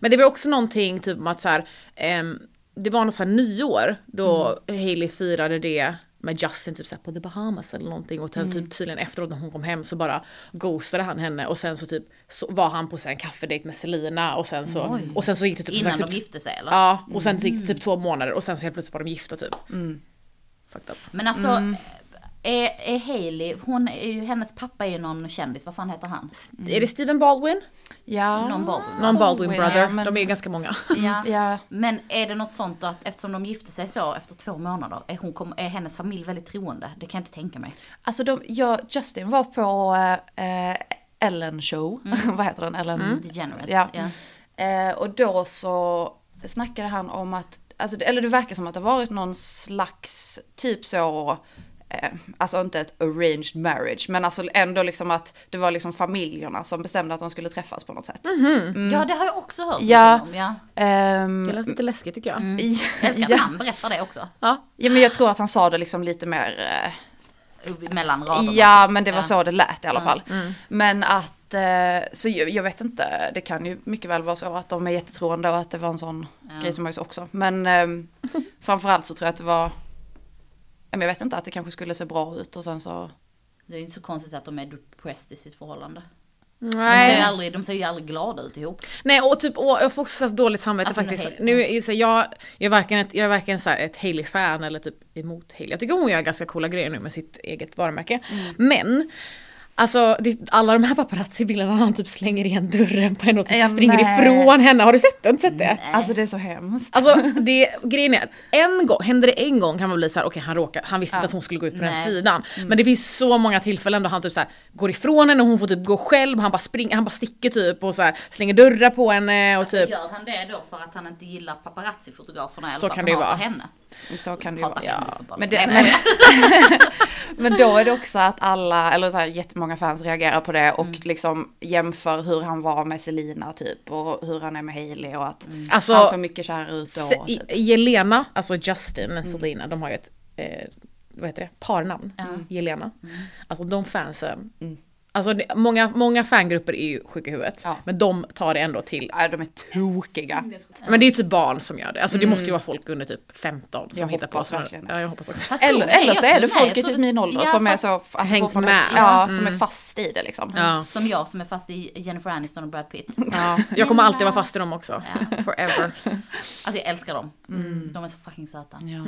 Men det var också någonting typ om att så här, ehm, det var något så här nyår då Hailey firade det med Justin typ så här på The Bahamas eller någonting och sen typ tydligen efteråt när hon kom hem så bara ghostade han henne och sen så typ så var han på så här en kaffedejt med Selina och sen så Oj. och sen så gick det typ så Innan här, de typ, gifte sig eller? Ja och sen så gick det typ två månader och sen så helt plötsligt var de gifta typ. Fucked up. Men alltså, Mm. är, är Hailey, hon är ju, hennes pappa är ju någon kändis, vad fan heter han? Är det Steven Baldwin? Ja. Någon Baldwin. Någon Baldwin ja, brother. men- De är ju ganska många. Ja. Ja. Men är det något sånt att eftersom de gifte sig så efter två månader, är, hon, kom- är hennes familj väldigt troende? Det kan jag inte tänka mig. Alltså de, ja, Justin var på eh, Ellen show, vad heter den? Ellen? DeGeneres. Ja. Ja. Eh, och då så snackade han om att, alltså, eller det verkar som att det har varit någon slags typ så, eh, alltså inte ett arranged marriage, men alltså ändå liksom att det var liksom familjerna som bestämde att de skulle träffas på något sätt. ja, det har jag också hört Ja. om. Ja. Ehm, Det lät lite läskigt tycker jag. Jag älskar att ja. han berättar det också. Ja. ja men jag tror att han sa det liksom lite mer, eh, Mellan raderna. Ja, men det var Ja. så det lät i alla fall. Men att, eh, så jag, jag vet inte, det kan ju mycket väl vara så att de är jättetroende och att det var en sån grej som jag också. Men eh, framförallt så tror jag att det var, ja, men jag vet inte, att det kanske skulle se bra ut och sen så, Det är ju inte så konstigt att de är depressed i sitt förhållande. De ser, ju Nej. aldrig, de ser ju aldrig glada ut ihop. Nej och typ, och jag får också så dåligt samvete Alltså, faktiskt. nej, Nu är så, jag, jag är varken ett, jag är varken så här ett Hailey-fan eller typ emot Hailey. Jag tycker hon gör ganska coola grejer nu med sitt eget varumärke. Mm. Men Alltså det, alla de här paparazzi-bilderna han typ slänger igen dörren på henne och typ Ja, springer nej. ifrån henne. Har du sett du sett det? alltså det är så hemskt. Alltså det, grejen är att en gång, händer det en gång kan man bli såhär, okej han råkar, han visste inte att hon skulle gå ut på den Nej. sidan. Men det finns så många tillfällen då han typ såhär går ifrån henne och hon får typ gå själv, han bara springer, han bara sticker typ och så här, slänger dörrar på henne och typ. Gör han det då för att han inte gillar paparazzi-fotograferna eller Så för att kan han det hatar henne? Så kan det ju vara. Ja. Men, det, men, men då är det också att alla, eller så här, jättemånga fans reagerar på det och Mm. liksom jämför hur han var med Selina typ och hur han är med Hailey och att Alltså, han såg mycket kär ut då. Typ. Jelena, alltså Justin och Selena, de har ju ett, eh, vad heter det, parnamn. Jelena. Alltså de fansen. Alltså det, många, många fangrupper är ju sjuka i huvudet. Ja. Men de tar det ändå till Ja, de är tokiga. Men det är ju typ barn som gör det. Alltså det måste ju vara folk under typ 15 som Jag hittar på hoppas sådana- verkligen. Ja jag hoppas också. Fast Eller, eller så är det folk i typ min ålder som är så, alltså, Hängt fortfarande- med. Ja, Mm. som är fast i det liksom. Ja. Som jag som är fast i Jennifer Aniston och Brad Pitt. ja. Jag kommer alltid vara fast i dem också. Forever. Alltså jag älskar dem. De är så fucking söta. Ja.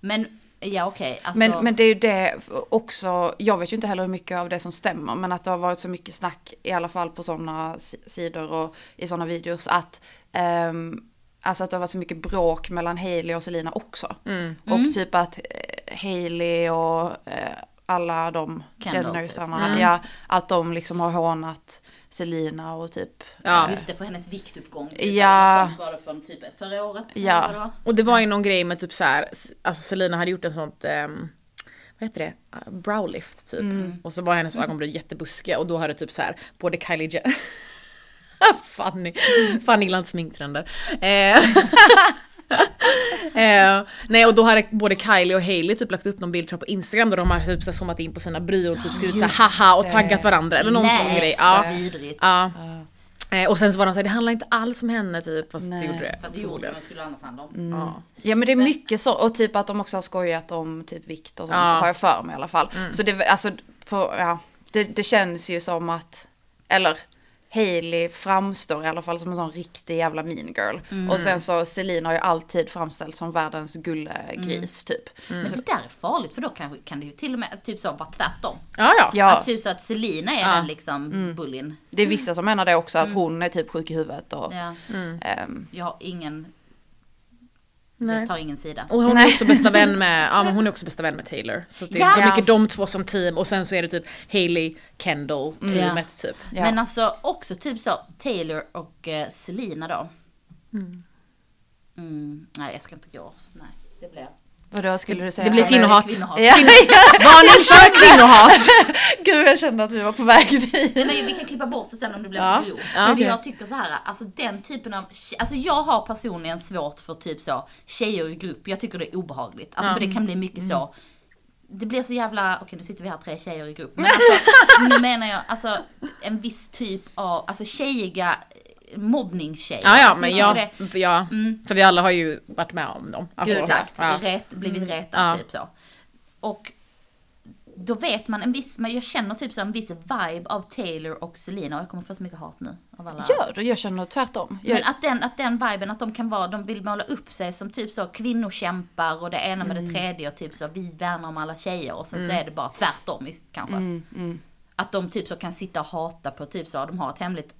Men ja okej, alltså. Men, men det är ju det också, jag vet ju inte heller hur mycket av det som stämmer, men att det har varit så mycket snack, i alla fall på sådana sidor och i sådana videos, att ehm, Alltså att det har varit så mycket bråk mellan Hailey och Selina också. Och typ att eh, Hailey och eh, alla de Kendall, Jennersarna, ja, att de liksom har hånat Selina och typ Ja. Just det, för hennes viktuppgång. Typ, Ja. var det från typ förra året. Ja. det var. Och det var ju någon grej med typ så här, alltså Selina hade gjort en sånt, ehm, vad heter det, Uh, browlift typ. Och så var hennes ögonbryn jättebuskiga och då hade typ så här, både Kylie Jenner Fanny, Fanny gillar inte sminktrender. Eh, eh, nej och då hade både Kylie och Hailey typ lagt upp någon bild på Instagram där de har typ så zoomat in på sina bryn och typ skrivit så här haha och det. taggat varandra eller någon sån grej. Ja. Ja. Eh, och sen så var de såhär, det handlar inte alls om henne typ, fast Nej. det gjorde det. Fast det gjorde man skulle annars handla om. Mm. Ja. Ja men det är mycket så, och typ att de också har skojat om typ vikt och sånt, Ja. har jag för mig i alla fall. Så det, alltså, på, ja, det, det känns ju som att, eller Hailey framstår i alla fall som en sån riktig jävla mean girl. Och sen så Celine har ju alltid framställts som världens gullegris typ. Men det där är farligt för då kan, kan det ju till och med typ så vara tvärtom. Ja, ja. Ja, Alltså typ så att Selina är Ja. den liksom bullin. det är vissa som menar det också, att hon är typ sjuk i huvudet och Ja. ehm, Jag har ingen Nej. Jag tar ingen sida. Och hon är också bästa vän med, ja men hon är också bästa vän med Taylor. Så det är Ja. mycket de två som team och sen så är det typ Hailey, Kendall teamet typ. Ja. Men alltså också typ så, Taylor och eh, Selena då. Mm, nej jag ska inte gå. Nej, det blir... Vadå skulle du säga? Det blir kvinnohat. kvinnohat. Ja, Varning för kvinnohat! Gud jag kände att vi var på väg dit. Nej, men vi kan klippa bort det sen om det blir Ja, för grovt. ja, Men jag tycker så här, alltså den typen av, alltså jag har personligen svårt för typ så tjejer i grupp. Jag tycker det är obehagligt. Alltså för det kan bli mycket så. Det blir så jävla, okej nu sitter vi här tre tjejer i grupp. Men alltså, nu menar jag alltså en viss typ av, alltså tjejiga mobbningstjejer. Ja ja Alltså, men jag ja, tycker ja, Mm. för vi alla har ju varit med om dem. Alltså, Exakt, ja. rätt, blivit retad Ja. typ så. Och då vet man en viss, jag känner typ så en viss vibe av Taylor och Selena och jag kommer få så mycket hat nu av alla. Gör du? Jag känner tvärtom. Jag, Men att den, att den viben, att de kan vara, de vill måla upp sig som typ så kvinnokämpar och det ena med det tredje och typ så vi värnar om alla tjejer och sen så är det bara tvärtom kanske. mm, Att de typ så kan sitta och hata på typ så, de har ett hemligt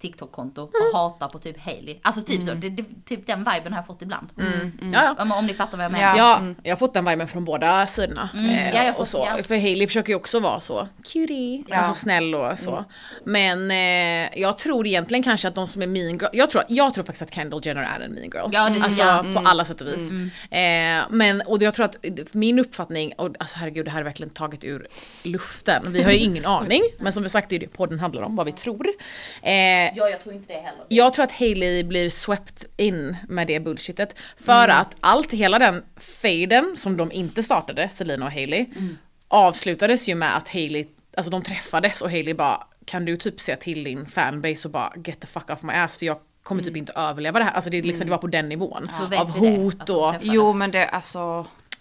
TikTok-konto och Mm. hatar på typ Hailey. Alltså typ så, det, det, typ den viben har jag fått ibland. Ja, ja. Om, om ni fattar vad jag menar. Ja. Ja, jag har fått den viben från båda sidorna. Mm, Eh, ja, jag och fått- så. ja. För Hailey försöker ju också vara så cutie, Ja. alltså snäll och så. Men eh, jag tror egentligen kanske att de som är mean girl, jag tror, jag tror faktiskt att Kendall Jenner är en mean girl. Ja, det alltså jag. på alla sätt och vis. Eh, men, och jag tror att min uppfattning, och alltså herregud det här är verkligen taget ur luften, vi har ju ingen aning, men som vi sagt det är det podden handlar om, vad vi tror. Eh, Ja, jag tror inte det heller. jag tror att Hailey blir swept in med det bullshitet. För att allt, hela den faden som de inte startade, Selena och Hailey, avslutades ju med att Hailey, alltså de träffades och Hailey bara kan du typ säga till din fanbase och bara get the fuck off my ass för jag kommer typ inte överleva det här. Alltså det, är liksom, det var på den nivån. Vet Av det? hot och... jo men det alltså.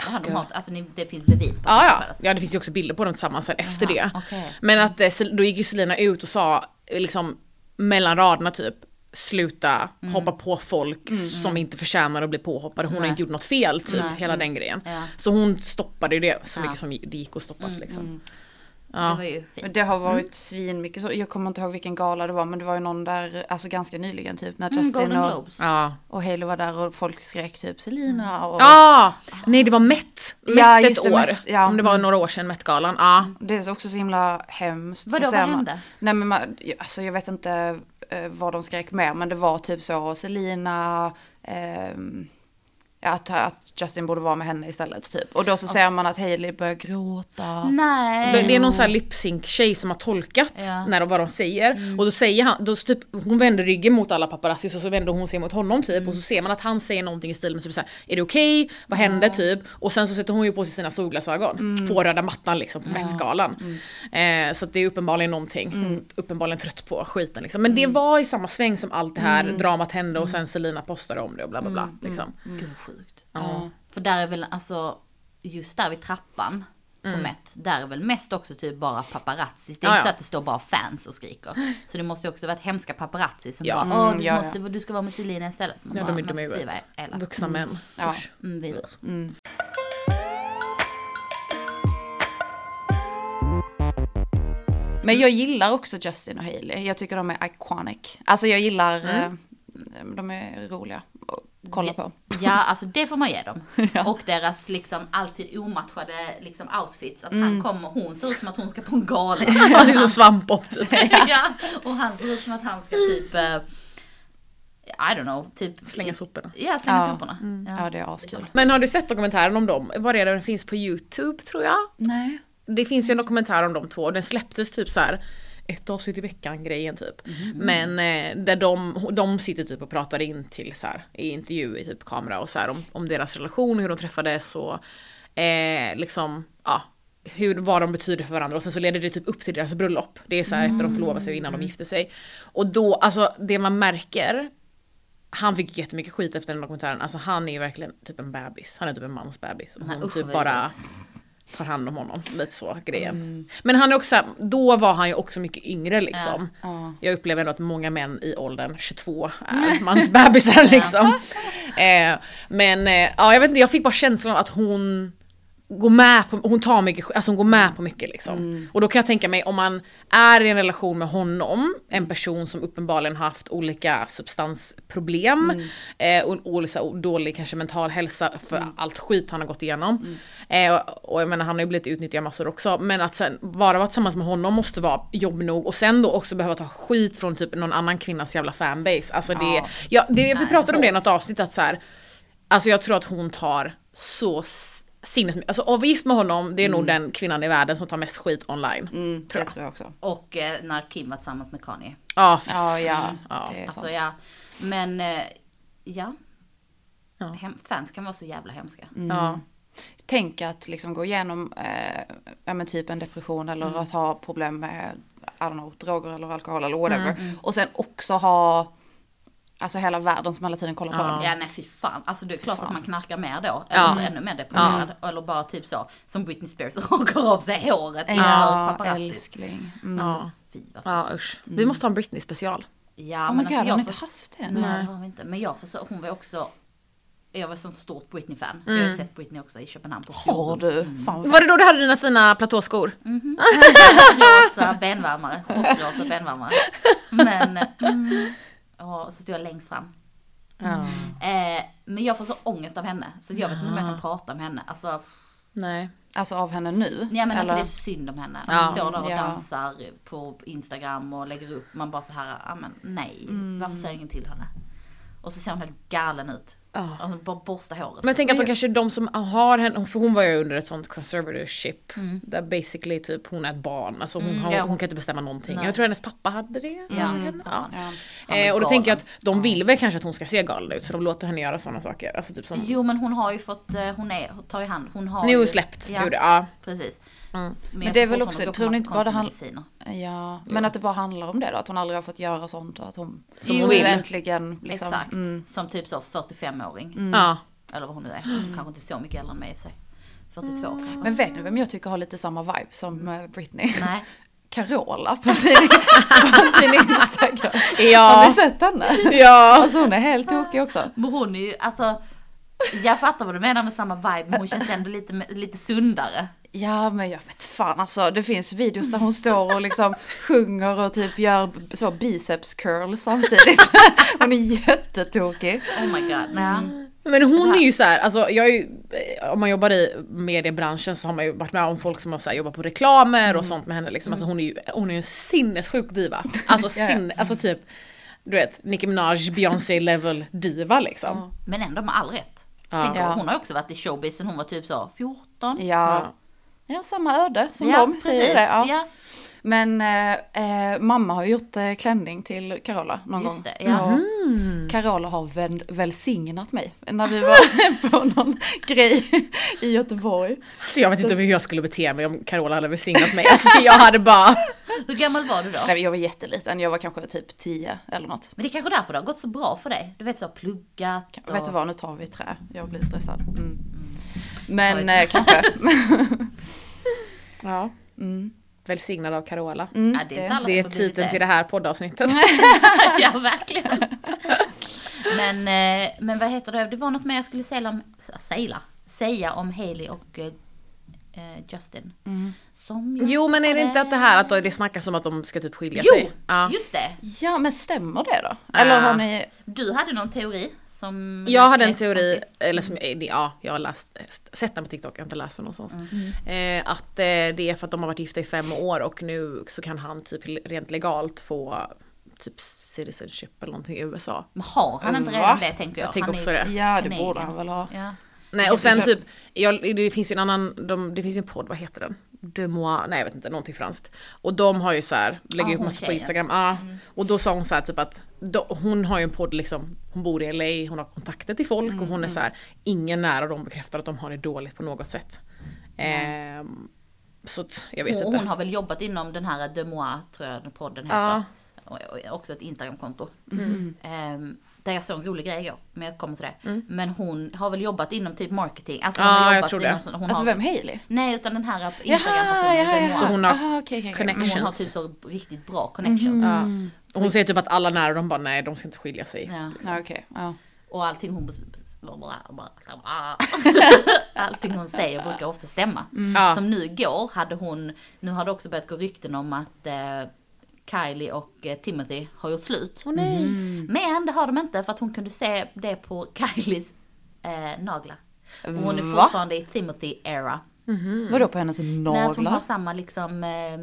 Ja, de har, alltså ni, det finns bevis på att Ja, de ja. ja, det finns ju också bilder på dem tillsammans sen efter Jaha, det. okej. Men att eh, då gick ju Selina ut och sa eh, liksom mellan raderna typ sluta Mm. hoppa på folk som inte förtjänar att bli påhoppade. Hon har Nej. inte gjort något fel typ, Nej. hela den grejen. Ja. Så hon stoppade ju det så. Mm, mycket som det gick att stoppas liksom. Det Ja. var ju Men det har varit svin mycket så. Jag kommer inte ihåg vilken gala det var men det var ju någon där, alltså ganska nyligen typ när Mm, Justin Golden och. Ja. och Hailey var där och folk skrek typ Selina och Ah, nej det var Met. Met Ja, ett det, år. Met, ja. Om det var några år sedan Met-galan. Ja. Det är också så himla hemskt. Vadå, så vad man- hände? Nej men man, alltså jag vet inte eh, vad de skrek mer men det var typ så Selina, ja, att, att Justin borde vara med henne istället typ. Och då så ser man att Hailey börjar gråta. Nej. Det, är någon sån här lip sync tjej som har tolkat Ja. Mm. när, vad de säger. Och då säger han, då typ, hon vänder ryggen mot alla paparazzis och så vänder hon sig mot honom typ. Mm. Och så ser man att han säger någonting i stil med typ såhär, är det okej? Vad hände typ? Och sen så sätter hon ju på sig sina solglasögon Mm. på röda mattan liksom på Met-galan. Eh, så att det är uppenbarligen någonting. Är uppenbarligen trött på skiten liksom. Men det Mm. var i samma sväng som allt det här dramat hände och sen Selina postade om det och bla bla bla. Mm. Liksom. Sjukt. Ja. För där är väl alltså, just där vid trappan på Met, där är väl mest också typ bara paparazzis. Det är Ja, inte så ja. att det står bara fans och skriker. Så det måste ju också varit hemska paparazzis som Ja. bara, åh du, ja, ja. måste, du ska vara med Selina istället. Man Ja bara, de är dumma i. Vuxna män. Ja. Usch. Mm, vidare. Men jag gillar också Justin och Hailey. Jag tycker de är iconic. Alltså jag gillar, eh, de är roliga kolla på. Ja, alltså det får man ge dem. Och deras liksom alltid omatchade liksom outfits. Att Mm. han kommer, hon ser ut som att hon ska på en gala. Han ser ut som svampbob typ. ja, och han ser ut som att han ska typ, eh, I don't know, typ Slänga soporna. Ja, slänga Ja. soporna. Ja. Ja det är askul. Men har du sett dokumentären om dem? Var är det den finns på YouTube tror jag? Nej. Det finns ju en dokumentär om de två, den släpptes typ så här ett avsnitt i veckan grejen typ. Men eh, där de, de sitter typ och pratar in till så här, i intervju i typ kamera och så här om, om deras relation, hur de träffades och eh, liksom, ja. Hur, vad de betyder för varandra och sen så leder det typ upp till deras bröllop. Det är så här efter de förlovade sig innan de gifte sig. Och då, alltså det man märker han fick jättemycket skit efter den dokumentären, alltså han är ju verkligen typ en bebis. Han är typ en mans bebis. Och Nej, hon usch, typ bara tar hand om honom. Lite så grejen. Men han är också, då var han ju också mycket yngre liksom. Ja. Jag upplever ändå att många män i åldern 22 är mansbebisar liksom. Eh, men eh, ja, jag vet inte, jag fick bara känslan av att hon går med på, hon tar mycket, alltså hon går med på mycket liksom. Mm. Och då kan jag tänka mig om man är i en relation med honom, en person som uppenbarligen haft olika substansproblem Mm. eh, och, och liksom dålig kanske mental hälsa för Mm. allt skit han har gått igenom. Eh, och, och jag menar han har ju blivit utnyttjad massor också, men att sen bara vara tillsammans med honom måste vara jobb nog och sen då också behöva ta skit från typ någon annan kvinnas jävla fanbase. Alltså det, Ja. ja, det vi pratade om det i något avsnitt att så här, alltså jag tror att hon tar så s- sinnes... Alltså att vara gift med honom, det är nog den kvinnan i världen som tar mest skit online. Mm, Tror det jag. tror jag också. Och eh, när Kim var tillsammans med Kanye. Ja, f- Ja, ja. Ja. Det är Alltså sant. ja, men eh, ja. Ja. Hem, fans kan vara så jävla hemska. ja. Tänk att liksom gå igenom eh, ja, men typ en depression eller att ha problem med I don't know, droger eller alkohol eller whatever. Och sen också ha alltså hela världen som hela tiden kollar på Ja. en. Ja nej fy fan, alltså det är klart att man knarkar mer då. Ja. Eller ännu mer deprimerad. Eller bara typ så, som Britney Spears rakar av sig håret Ja, älskling. Mm. Alltså fy vad fan. ja usch. Vi måste ha en Britney special. Ja oh men god, alltså har ni jag inte för... haft det? Nej det har vi inte. Men jag försöker, hon var också, jag var sån stort Britney-fan. Jag har ju sett Britney också i Köpenhamn på Har du? Vad Var det då du hade dina fina platåskor? rosa benvärmare, chockrosa benvärmare. Men, mm, och så stod jag längst fram. Ja. Eh, men jag får så ångest av henne, så jag vet inte om jag kan prata med henne. Alltså, Nej. Alltså av henne nu? nej men alltså eller? det är så synd om henne. Ja. Hon står där och Ja. dansar på Instagram och lägger upp, man bara så här, ja men nej, Mm. varför säger ingen till henne? Och så ser hon helt galen ut. Ja. Alltså bara borsta håret. Men jag tänker att de kanske de som har henne, för hon var ju under ett sånt conservatorship. Där basically typ hon är ett barn, alltså hon, har, ja, hon kan inte bestämma någonting. Nej. Jag tror hennes pappa hade det. Ja, mm. ja. Ja. Eh, och då tänker jag att de vill väl kanske att hon ska se galen ut så de låter henne göra sådana saker. Alltså typ som, Jo men hon har ju fått, eh, hon är, tar ju hand, hon har nu är ju hon släppt. Ja, gjorde- Ja. precis. Mm. Men, det är väl också- tror ni inte bara det konstiga han- mediciner. Ja, men att det bara handlar om det då, att hon aldrig har fått göra sånt och att hon Som nu hon vill. äntligen liksom, Exakt. Mm, Som typ så 45-åring. Ja. Eller vad hon nu är. Hon kanske inte så mycket äldre än mig i och för sig. 42 kanske. Men vet ni vem jag tycker har lite samma vibe som eh, Britney? Nej. Carola på sin, på sin Instagram. Har Ja. ni sett henne? ja. Alltså hon är helt tokig också. Men hon är ju, alltså. Jag fattar vad du menar med samma vibe, men hon känns ändå lite, lite sundare. Ja men jag vet fan alltså det finns videos där hon står och liksom sjunger och typ gör så biceps curl samtidigt. Hon är jättetokig. Oh my god. Nej. Men hon är ju så här, alltså jag är ju, eh, om man jobbar i mediebranschen så har man ju varit med om folk som har så här, jobbat på reklamer och sånt med henne liksom. Alltså hon är ju, hon är ju en sinnessjuk diva. Alltså, sinne, alltså typ, du vet, Nicki Minaj, Beyoncé level diva liksom. Men ändå med all rätt. Ja. Tänk. Hon har ju också varit i showbiz sen hon var typ så 14. Ja. Ja. Ja, samma öde som Ja, de säger precis. det. Ja. Ja. Men eh, eh, mamma har gjort eh, klänning till Carola någon Just gång. det, ja. Och Carola har väl, välsignat mig när vi var på någon grej i Göteborg. Så jag vet inte hur jag skulle bete mig om Carola hade välsignat mig. Alltså jag hade bara, Hur gammal var du då? Nej, jag var jätteliten, jag var kanske typ 10 eller något. Men det är kanske därför det har gått så bra för dig. Du vet så pluggat och... Vet du vad, nu tar vi trä. Jag blir stressad. Mm. Men eh, kanske. ja, Mm. välsignad av Carola. Mm, Ja, det är inte Det är titeln det. till det här poddavsnittet. ja, verkligen. men, eh, men vad heter det, det var något mer jag skulle säga om, säga, säga om Hailey och eh, eh, Justin. Mm. Jo men är det inte att det här att det snackas om att de ska typ skilja sig? Jo, Ja. just det. Ja, men stämmer det då? Eller Ah. har ni... Du hade någon teori som... Jag hade en teori, eller som, eh, ja, jag har läst, sett den på TikTok, jag har inte läst den någonstans. Mm. Eh, att eh, det är för att de har varit gifta i fem år och nu så kan han typ rent legalt få typ citizenship eller någonting i USA. Men har han inte redan det tänker jag? Jag tänker han också är det. Ja, det borde han väl ha. Ja. Nej och sen typ, jag, det finns ju en annan, de, det finns ju en podd, vad heter den? De moi, nej jag vet inte, någonting franskt. Och de har ju så här, lägger Ah, upp massa på tjejen. Mm. Instagram, ja. Och då sa hon så här typ att, då, hon har ju en podd liksom, hon bor i LA, hon har kontakter till folk och Mm, hon är så här, ingen nära dem bekräftar att de har det dåligt på något sätt. Ehm, så att, jag vet Hon, inte. hon har väl jobbat inom den här De Moi, tror jag den podden heter. Ja. Och, och också ett Instagramkonto. Mm. Där jag såg en rolig grej igår, men jag kommer till det. Men hon har väl jobbat inom typ marketing. Alltså hon Ja, har jag jobbat tror det. inom, så- hon Alltså har, vem, Hailey? Nej, utan den här Jaha, Instagram-personen. jaha, De jaha. Moi. Så hon har Aha, okej, okej. connections. Hon har typ så riktigt bra connections. Ja. Och hon säger typ att alla nära dem bara nej de ska inte skilja sig. Ja. Ja, okej. Ja. Och allting hon Allting hon säger brukar ofta stämma. Ja. Som nu igår hade hon, nu har det också börjat gå rykten om att eh, Kylie och eh, Timothy har gjort slut. Åh nej. Men det har de inte för att hon kunde se det på Kylies eh, naglar. Och hon är Va? fortfarande i Timothy-era. Vadå på hennes Nej, att hon har naglar? samma liksom eh,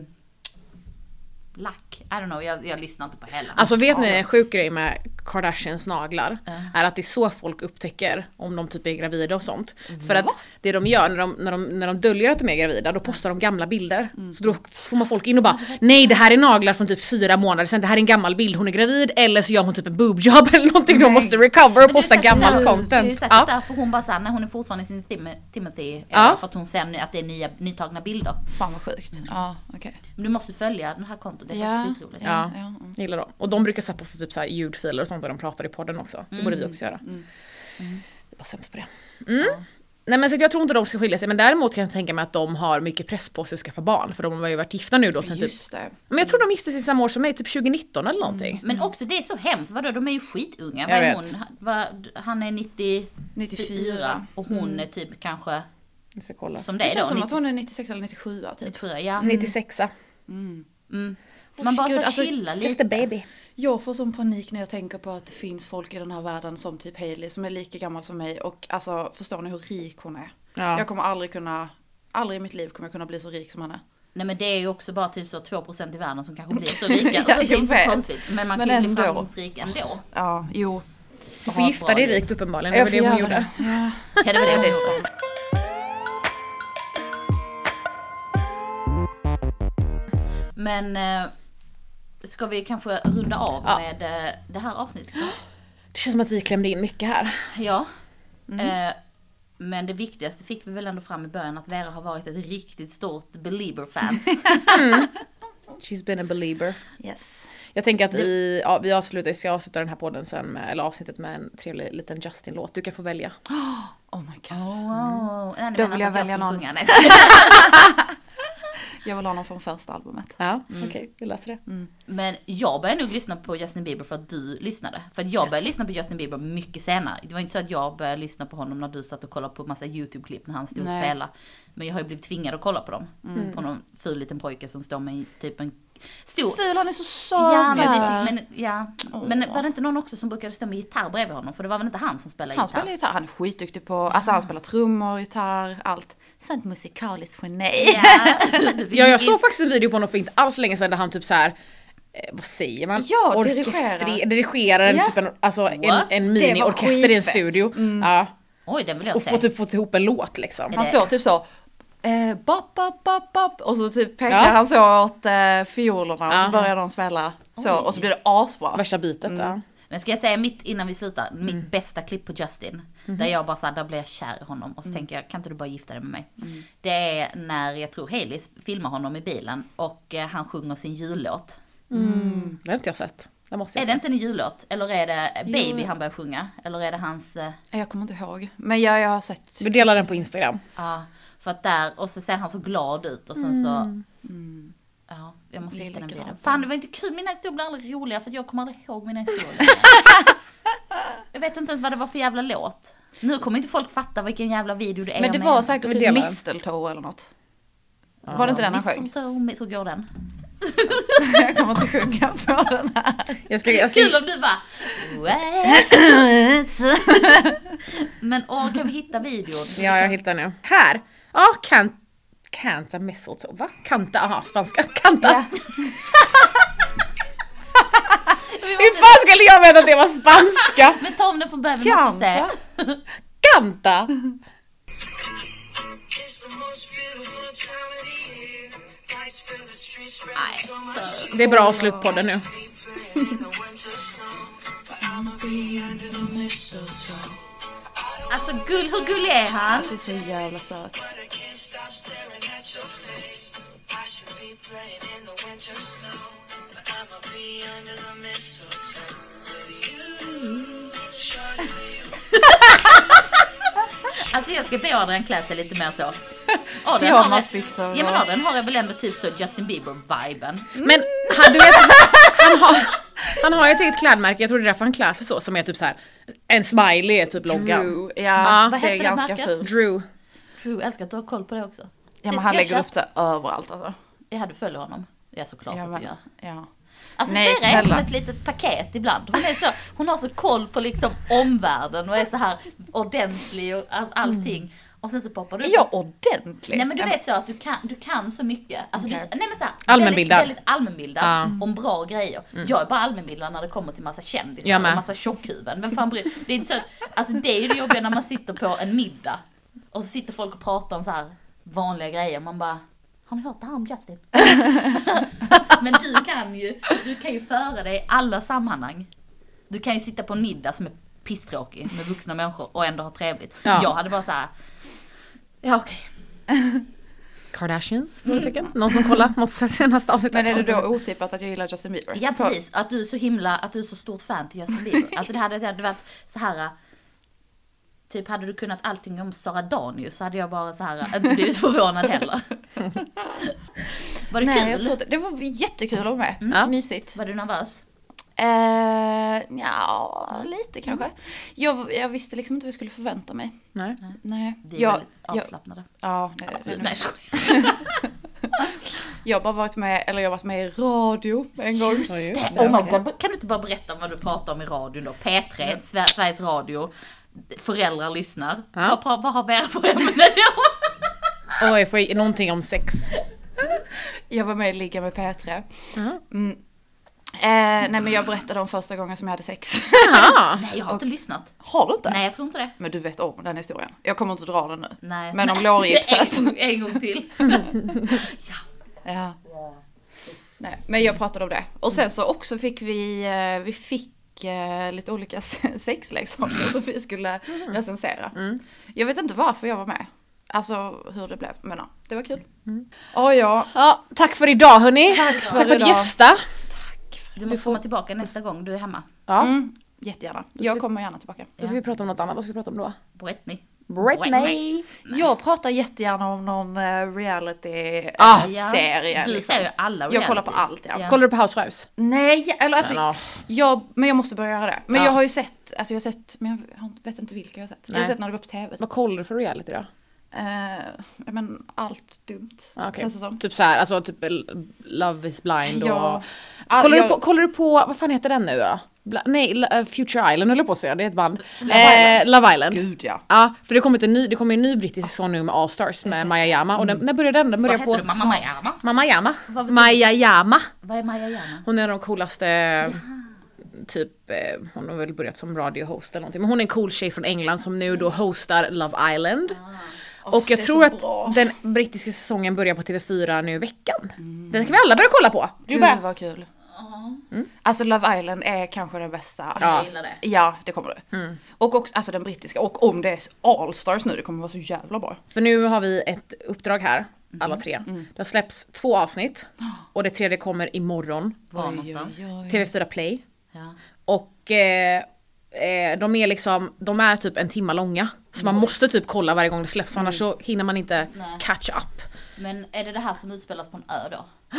lack. I don't know, jag, jag lyssnar inte på hela. Alltså vet ni en sjuk grej med Kardashians naglar? Ja. Är att det är så folk upptäcker om de typ är gravida och sånt. För att det de gör när de, när, de, när de döljer att de är gravida, då postar de gamla bilder. Så då får man folk in och bara Nej det här är naglar från typ fyra månader sedan, det här är en gammal bild, hon är gravid eller så gör hon typ en boobjob eller någonting, de måste recover och posta gammal där- Det är ju content. säkert Ja. därför hon bara såhär, när hon är fortfarande i sin Tim- Timothy Ja. för att hon ser att det är nya, nytagna bilder. Fan vad sjukt. Ja, okej. Men du måste följa det här kontot, det är Ja. faktiskt skitroligt. Ja. Ja, mm. Jag gillar dem. Och de brukar så posta typ så här ljudfiler och sånt där de pratar i podden också. Det borde vi också göra. Mm. Vi är bara sämst på det. Mm. Nej men så att jag tror inte de ska skilja sig men däremot kan jag tänka mig att de har mycket press på sig att skaffa barn för de har ju varit gifta nu då sen typ Just det. Men jag tror de gifte sig samma år som mig, typ 2019 eller någonting. Men också det är så hemskt, vadå de är ju skitunga. Jag Vad är vet. hon? Vad, han är 94 94. och hon är typ kanske Jag ska kolla. som det, Det är känns då, som att hon 90 är 96 eller 97 typ. 94, ja. 96 Mm. Mm. Man bara Gud, så alltså, chilla lite. Just a baby. Jag får sån panik när jag tänker på att det finns folk i den här världen som typ Hailey som är lika gammal som mig och alltså förstår ni hur rik hon är? Ja. Jag kommer aldrig kunna, aldrig i mitt liv kommer jag kunna bli så rik som henne. Nej men det är ju också bara typ så 2% i världen som kanske blir så rika. Ja, så det är inte vet. så konstigt. Men man Men kan ju bli framgångsrik ändå. Ja, jo. Du får gifta dig rikt uppenbarligen, det var det hon gjorde. det. Ja, Ja det var det det hon är gjorde. Men eh, ska vi kanske runda av Ja. med eh, det här avsnittet? Det känns som att vi klämde in mycket här. Ja. Mm. Eh, men det viktigaste fick vi väl ändå fram i början att Vera har varit ett riktigt stort Belieber-fan. She's been a belieber. Yes. Jag tänker att vi, ja, vi avslutar, ska avsluta den här podden sen med, eller avsnittet med en trevlig liten Justin-låt. Du kan få välja. Oh my god. Wow. Nej, ni Då vill jag att välja någon. Jag vill ha någon från första albumet. Ja, okej, vi läser det. Men jag började nog lyssna på Justin Bieber för att du lyssnade. För att jag Yes. började lyssna på Justin Bieber mycket senare. Det var inte så att jag började lyssna på honom när du satt och kollade på massa YouTube-klipp när han stod och Nej. spelade. Men jag har ju blivit tvingad att kolla på dem. Mm. På någon ful liten pojke som står med typ en stor... Ful, han är så söt. Ja, men, men, ja. men var det inte någon också som brukade stå med gitarr bredvid honom? För det var väl inte han som spelade Han gitarr? spelar gitarr, han är skitduktig på, alltså han spelar trummor, gitarr, allt. Sånt musikaliskt geni. Ja, Ja, jag såg faktiskt en video på honom för inte alls länge sedan där han typ så här. Eh, vad säger man? Ja, Orkestre- dirigerar. en, Ja. typ en, alltså en, en mini-orkester i en studio. Ja, Oj, den vill jag och se. få typ fått ihop en låt liksom. Han står typ så. Eh, bop, bop, bop, bop. Och så typ pekar Ja. han så åt eh, fiolerna och så börjar de spela. Så, Oj. och så blir det asbra. Värsta bitet. Ja. Men ska jag säga mitt innan vi slutar, mitt Mm. bästa klipp på Justin. Mhm. Där jag bara såhär, där blir jag kär i honom. Och så Mm. tänker jag, kan inte du bara gifta dig med mig? Det är när jag tror Hailey filmar honom i bilen och eh, han sjunger sin jullåt. Mm. Det har inte jag sett. Det måste jag Är se. det inte en jullåt? Eller är det Baby Jo. han börjar sjunga? Eller är det hans, eh, Jag kommer inte ihåg. Men ja, jag har sett. Du delar den på Instagram. ja, för att där, och så ser han så glad ut och sen så, Mm. ja, jag måste hitta den bilden. Fan det var inte kul, mina historier blir aldrig roliga för att jag kommer aldrig ihåg mina historier. jag vet inte ens vad det var för jävla låt. Nu kommer inte folk fatta vilken jävla video det är Men det var säkert typ. Mistletoe eller något. Var det inte den han sjöng? Mistletoe, hur går den? jag kommer inte sjunga på den här. Jag ska, jag ska, Kul om du bara Men åh, kan vi hitta videon? ja, jag hittar nu. Här! Ja, kan, Canta mistletoe. Va? Canta? Aha, spanska. Canta. Hur fan skulle jag veta att det var spanska? Men ta om den från början, vi måste. Kanta. Canta! Det är bra att slå upp podden nu. Alltså gull, hur gullig är han? Alltså så jävla söt. Alltså jag ska be Adrian klä sig lite mer så. Adrian Pyjamasbyxor ja men Adrian har jag väl ändå typ så Justin Bieber-viben. Men han, du vet, han har, Han har ju ett eget klädmärke, jag tror det är därför han klär sig så, som är typ så här. en smiley är typ loggan. Drew, ja, Ja. Vad det är heter det ganska märket? fult. Drew. True, älskar att du har koll på det också. Ja Det men han jag lägger upp köpa. det överallt alltså. Ja, du följer honom. Ja, såklart Ja, att du gör. ja. Alltså Nej, Flera är som ett litet paket ibland. Hon, är så, hon har så koll på liksom omvärlden och är så här ordentlig och all, allting. Och sen så poppar du Är upp. jag ordentlig? Nej men du vet så att du kan, du kan så mycket. Alltså Okej. du, nej men så här, Allmänbildad. Väldigt, väldigt allmänbildad Ja. om bra grejer. Jag är bara allmänbildad när det kommer till massa kändisar Jag och massa tjockhuvuden. Vem fan bryr Det är inte så att, alltså det är ju det jobbiga när man sitter på en middag. Och så sitter folk och pratar om så här vanliga grejer. Man bara, har ni hört det här om Justin? men du kan ju, du kan ju föra dig i alla sammanhang. Du kan ju sitta på en middag som är pisstråkig med vuxna människor och ändå ha trevligt. Ja. Jag hade bara så här. Ja okej. Kardashians? Frågetecken. Någon som kollar? Måste se senaste avsnittet. Men är det då otippat att jag gillar Justin Bieber? Ja precis, att du är så himla, att du är så stort fan till Justin Bieber. Alltså det hade det hade varit så här. Typ hade du kunnat allting om Sara Danius så hade jag bara så här inte blivit förvånad heller. Var det Nej, kul? jag tror inte, det var jättekul att vara med. Ja. Mysigt. Var du nervös? Eh, ja, lite kanske. Jag, jag visste liksom inte vad jag skulle förvänta mig. Nej. Nej. Vi är jag, väldigt jag, avslappnade. ja, det, det, Nej, jag har bara varit med, eller jag har varit med i radio en gång. Just Det-. Oh my. God. Kan du inte bara berätta vad du pratar om i radion då? P3, Sver- Sveriges Radio, föräldrar lyssnar. Ja. Vad, vad har vi era för ämnen då? Oj, får jag någonting om sex? Jag var med i Ligga med P3. Ja. Mm. Eh, nej men jag berättade om första gången som jag hade sex. Nej, jag har inte lyssnat. Har du inte? Nej, jag tror inte det. Men du vet om den historien. Jag kommer inte dra den nu. Nej. Men om lårgipset. En en gång till. Ja. Nej, men jag pratade om det. Och sen så också fick vi, eh, vi fick eh, lite olika se- sexleksaker som vi skulle recensera. Jag vet inte varför jag var med. Alltså hur det blev, men ja, det var kul. Ja, ja. Ja, tack för idag hörni. Tack för för, att idag. gästa. Du måste komma tillbaka nästa gång du är hemma. Ja, Mm, jättegärna. Jag kommer gärna tillbaka. då ska vi prata om något annat. Vad ska vi prata om då? Britney. Britney. Jag pratar jättegärna om någon uh, reality Ah. eh, serie. Du liksom. ser ju alla Jag kollar på reality. allt ja. Ja. Kollar du på Housewives? Nej, eller alltså, Men, ja. jag, men jag måste börja göra det. Men Ja. jag har ju sett, alltså jag har sett, men jag vet inte vilka jag har sett. Jag har Nej. sett när det går på tv. Vad kollar du för reality då? Eh, men allt dumt. Ah, okej. Känns det som. Typ så här, alltså typ Love is blind och... Ja. All- Kollar, jag- du på, kollar du på, vad fan heter den nu då? Bla, nej, eh, Future Island höll jag på att säga, det är ett band. Love eh, Love Island. Gud ja. Ja, för det kommer en ny, det kommer en ny brittisk säsong nu med All Stars med Maya Jama och den, när börjar den? Den Vad börjar heter på... du? Mamma Jama. Vad betyder- Maya Jama. Vad är Maja Jama? Hon är den coolaste, typ, eh, hon har väl börjat som radiohost eller någonting. Men hon är en cool tjej från England som nu då hostar Love Island. Och jag det tror att bra. den brittiska säsongen börjar på TV4 nu i veckan. Den ska vi alla börja kolla på. Du Gud bara, vad kul. Alltså Love Island är kanske den bästa. Ja. Mm. Jag gillar det. Ja, det kommer du. Och också, alltså den brittiska. Och om det är All Stars nu, det kommer vara så jävla bra. för nu har vi ett uppdrag här, Mm. alla tre. Det har släppts två avsnitt och det tredje kommer imorgon. Var någonstans? TV4 Play. Ja. Och eh, eh, de är liksom, de är typ en timma långa. Så man måste typ kolla varje gång det släpps för annars så hinner man inte Nej. catch up. Men är det det här som utspelas på en ö då?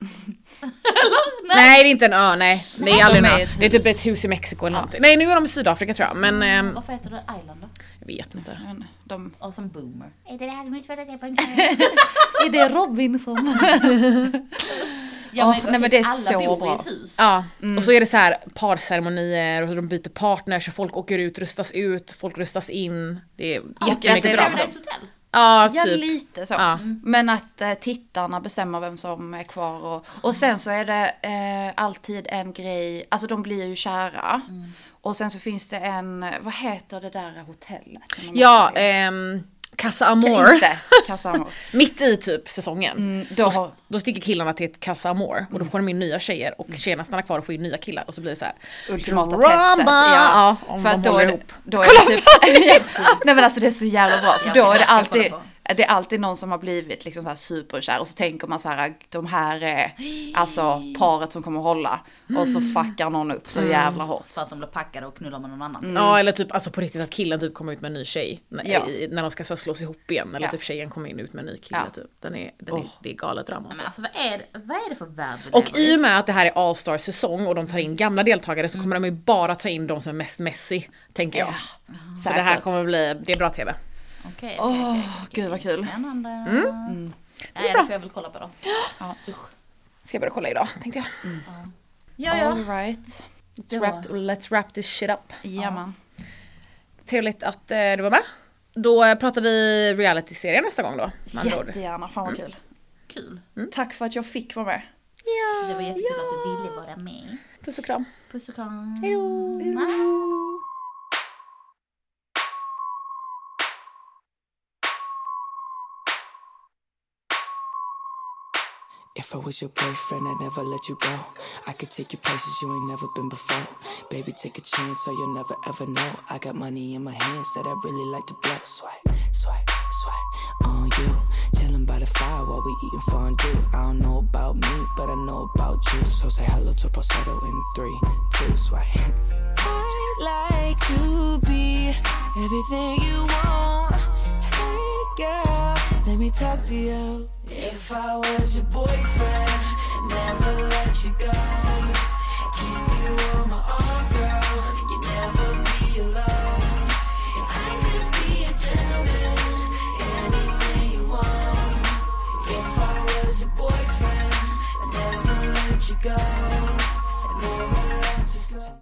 Nej det är inte en ö, nej. Det är aldrig en ö. Det är typ ett hus i Mexiko eller någonting. Nej nu är de i Sydafrika tror jag men ehm, Varför heter det Island då? Vet inte. Men de... Och som boomer. Är det det här en Är det Robinson? Ja men, nej, men det är alla så bor bra. i ett hus. Ja, och så är det så här parceremonier och de byter partners och folk åker ut, rustas ut, folk rustas in. Det är jättemycket det är drama. Ja, Ja, typ. lite så. Ja. Men att eh, tittarna bestämmer vem som är kvar. Och, och sen så är det eh, alltid en grej, alltså de blir ju kära. Och sen så finns det en, vad heter det där hotellet? Ja, ehm, Casa Amor. Just det, Casa Amor. Mitt i typ säsongen. Mm, då då, har- då sticker killarna till ett Casa Amor och då får de in nya tjejer och tjejerna stannar kvar och får in nya killar och så blir det så här. Ultimata Drama! testet. Ja, Ja, om för de då håller ihop. då är det typ, Nej men alltså det är så jävla bra för då är det alltid kolla det är alltid någon som har blivit liksom så här superkär och så tänker man så här, de här är alltså paret som kommer hålla. Och så fuckar någon upp så jävla hårt. Så att de blir packade och knullar med någon annan. Ja eller typ alltså på riktigt att killen typ kommer ut med en ny tjej. När, Ja. i, när de ska så slås ihop igen. Eller Ja. typ tjejen kommer in ut med en ny kille Ja. typ. Den är, den är, Oh. det är galet drama Men alltså. alltså vad är, det, vad är det för värld Och i och med att det här är All Star säsong och de tar in gamla deltagare så kommer de ju bara ta in de som är mest messy. Tänker jag. Så det här Säkert. kommer bli, det är bra TV. Okej, Åh, okej, okej, gud vad kul. Spännande. Mm. Nej, det får jag väl kolla på då. Ja. Ska jag börja kolla idag tänkte jag. Ja, ja. All right. Let's wrap, let's wrap this shit up. Ja man. Trevligt att eh, du var med. Då eh, pratar vi reality-serie nästa gång då. Jättegärna, fan vad kul. Kul. Tack för att jag fick vara med. Det var jättekul att du ville vara med. Puss och kram. Puss och kram. Hejdå. If I was your boyfriend, I'd never let you go. I could take you places you ain't never been before. Baby, take a chance, so you'll never ever know. I got money in my hands that I really like to blow. Swipe, swipe, swipe on you. Chilling by the fire while we eating fondue. I don't know about me, but I know about you. So say hello to falsetto in three, two, swipe. I'd like to be everything you want. Hey girl, let me talk to you. If I was your boyfriend, never let you go. Keep you on my arm, girl. You'd never be alone. I could be a gentleman, anything you want. If I was your boyfriend, never let you go. Never let you go.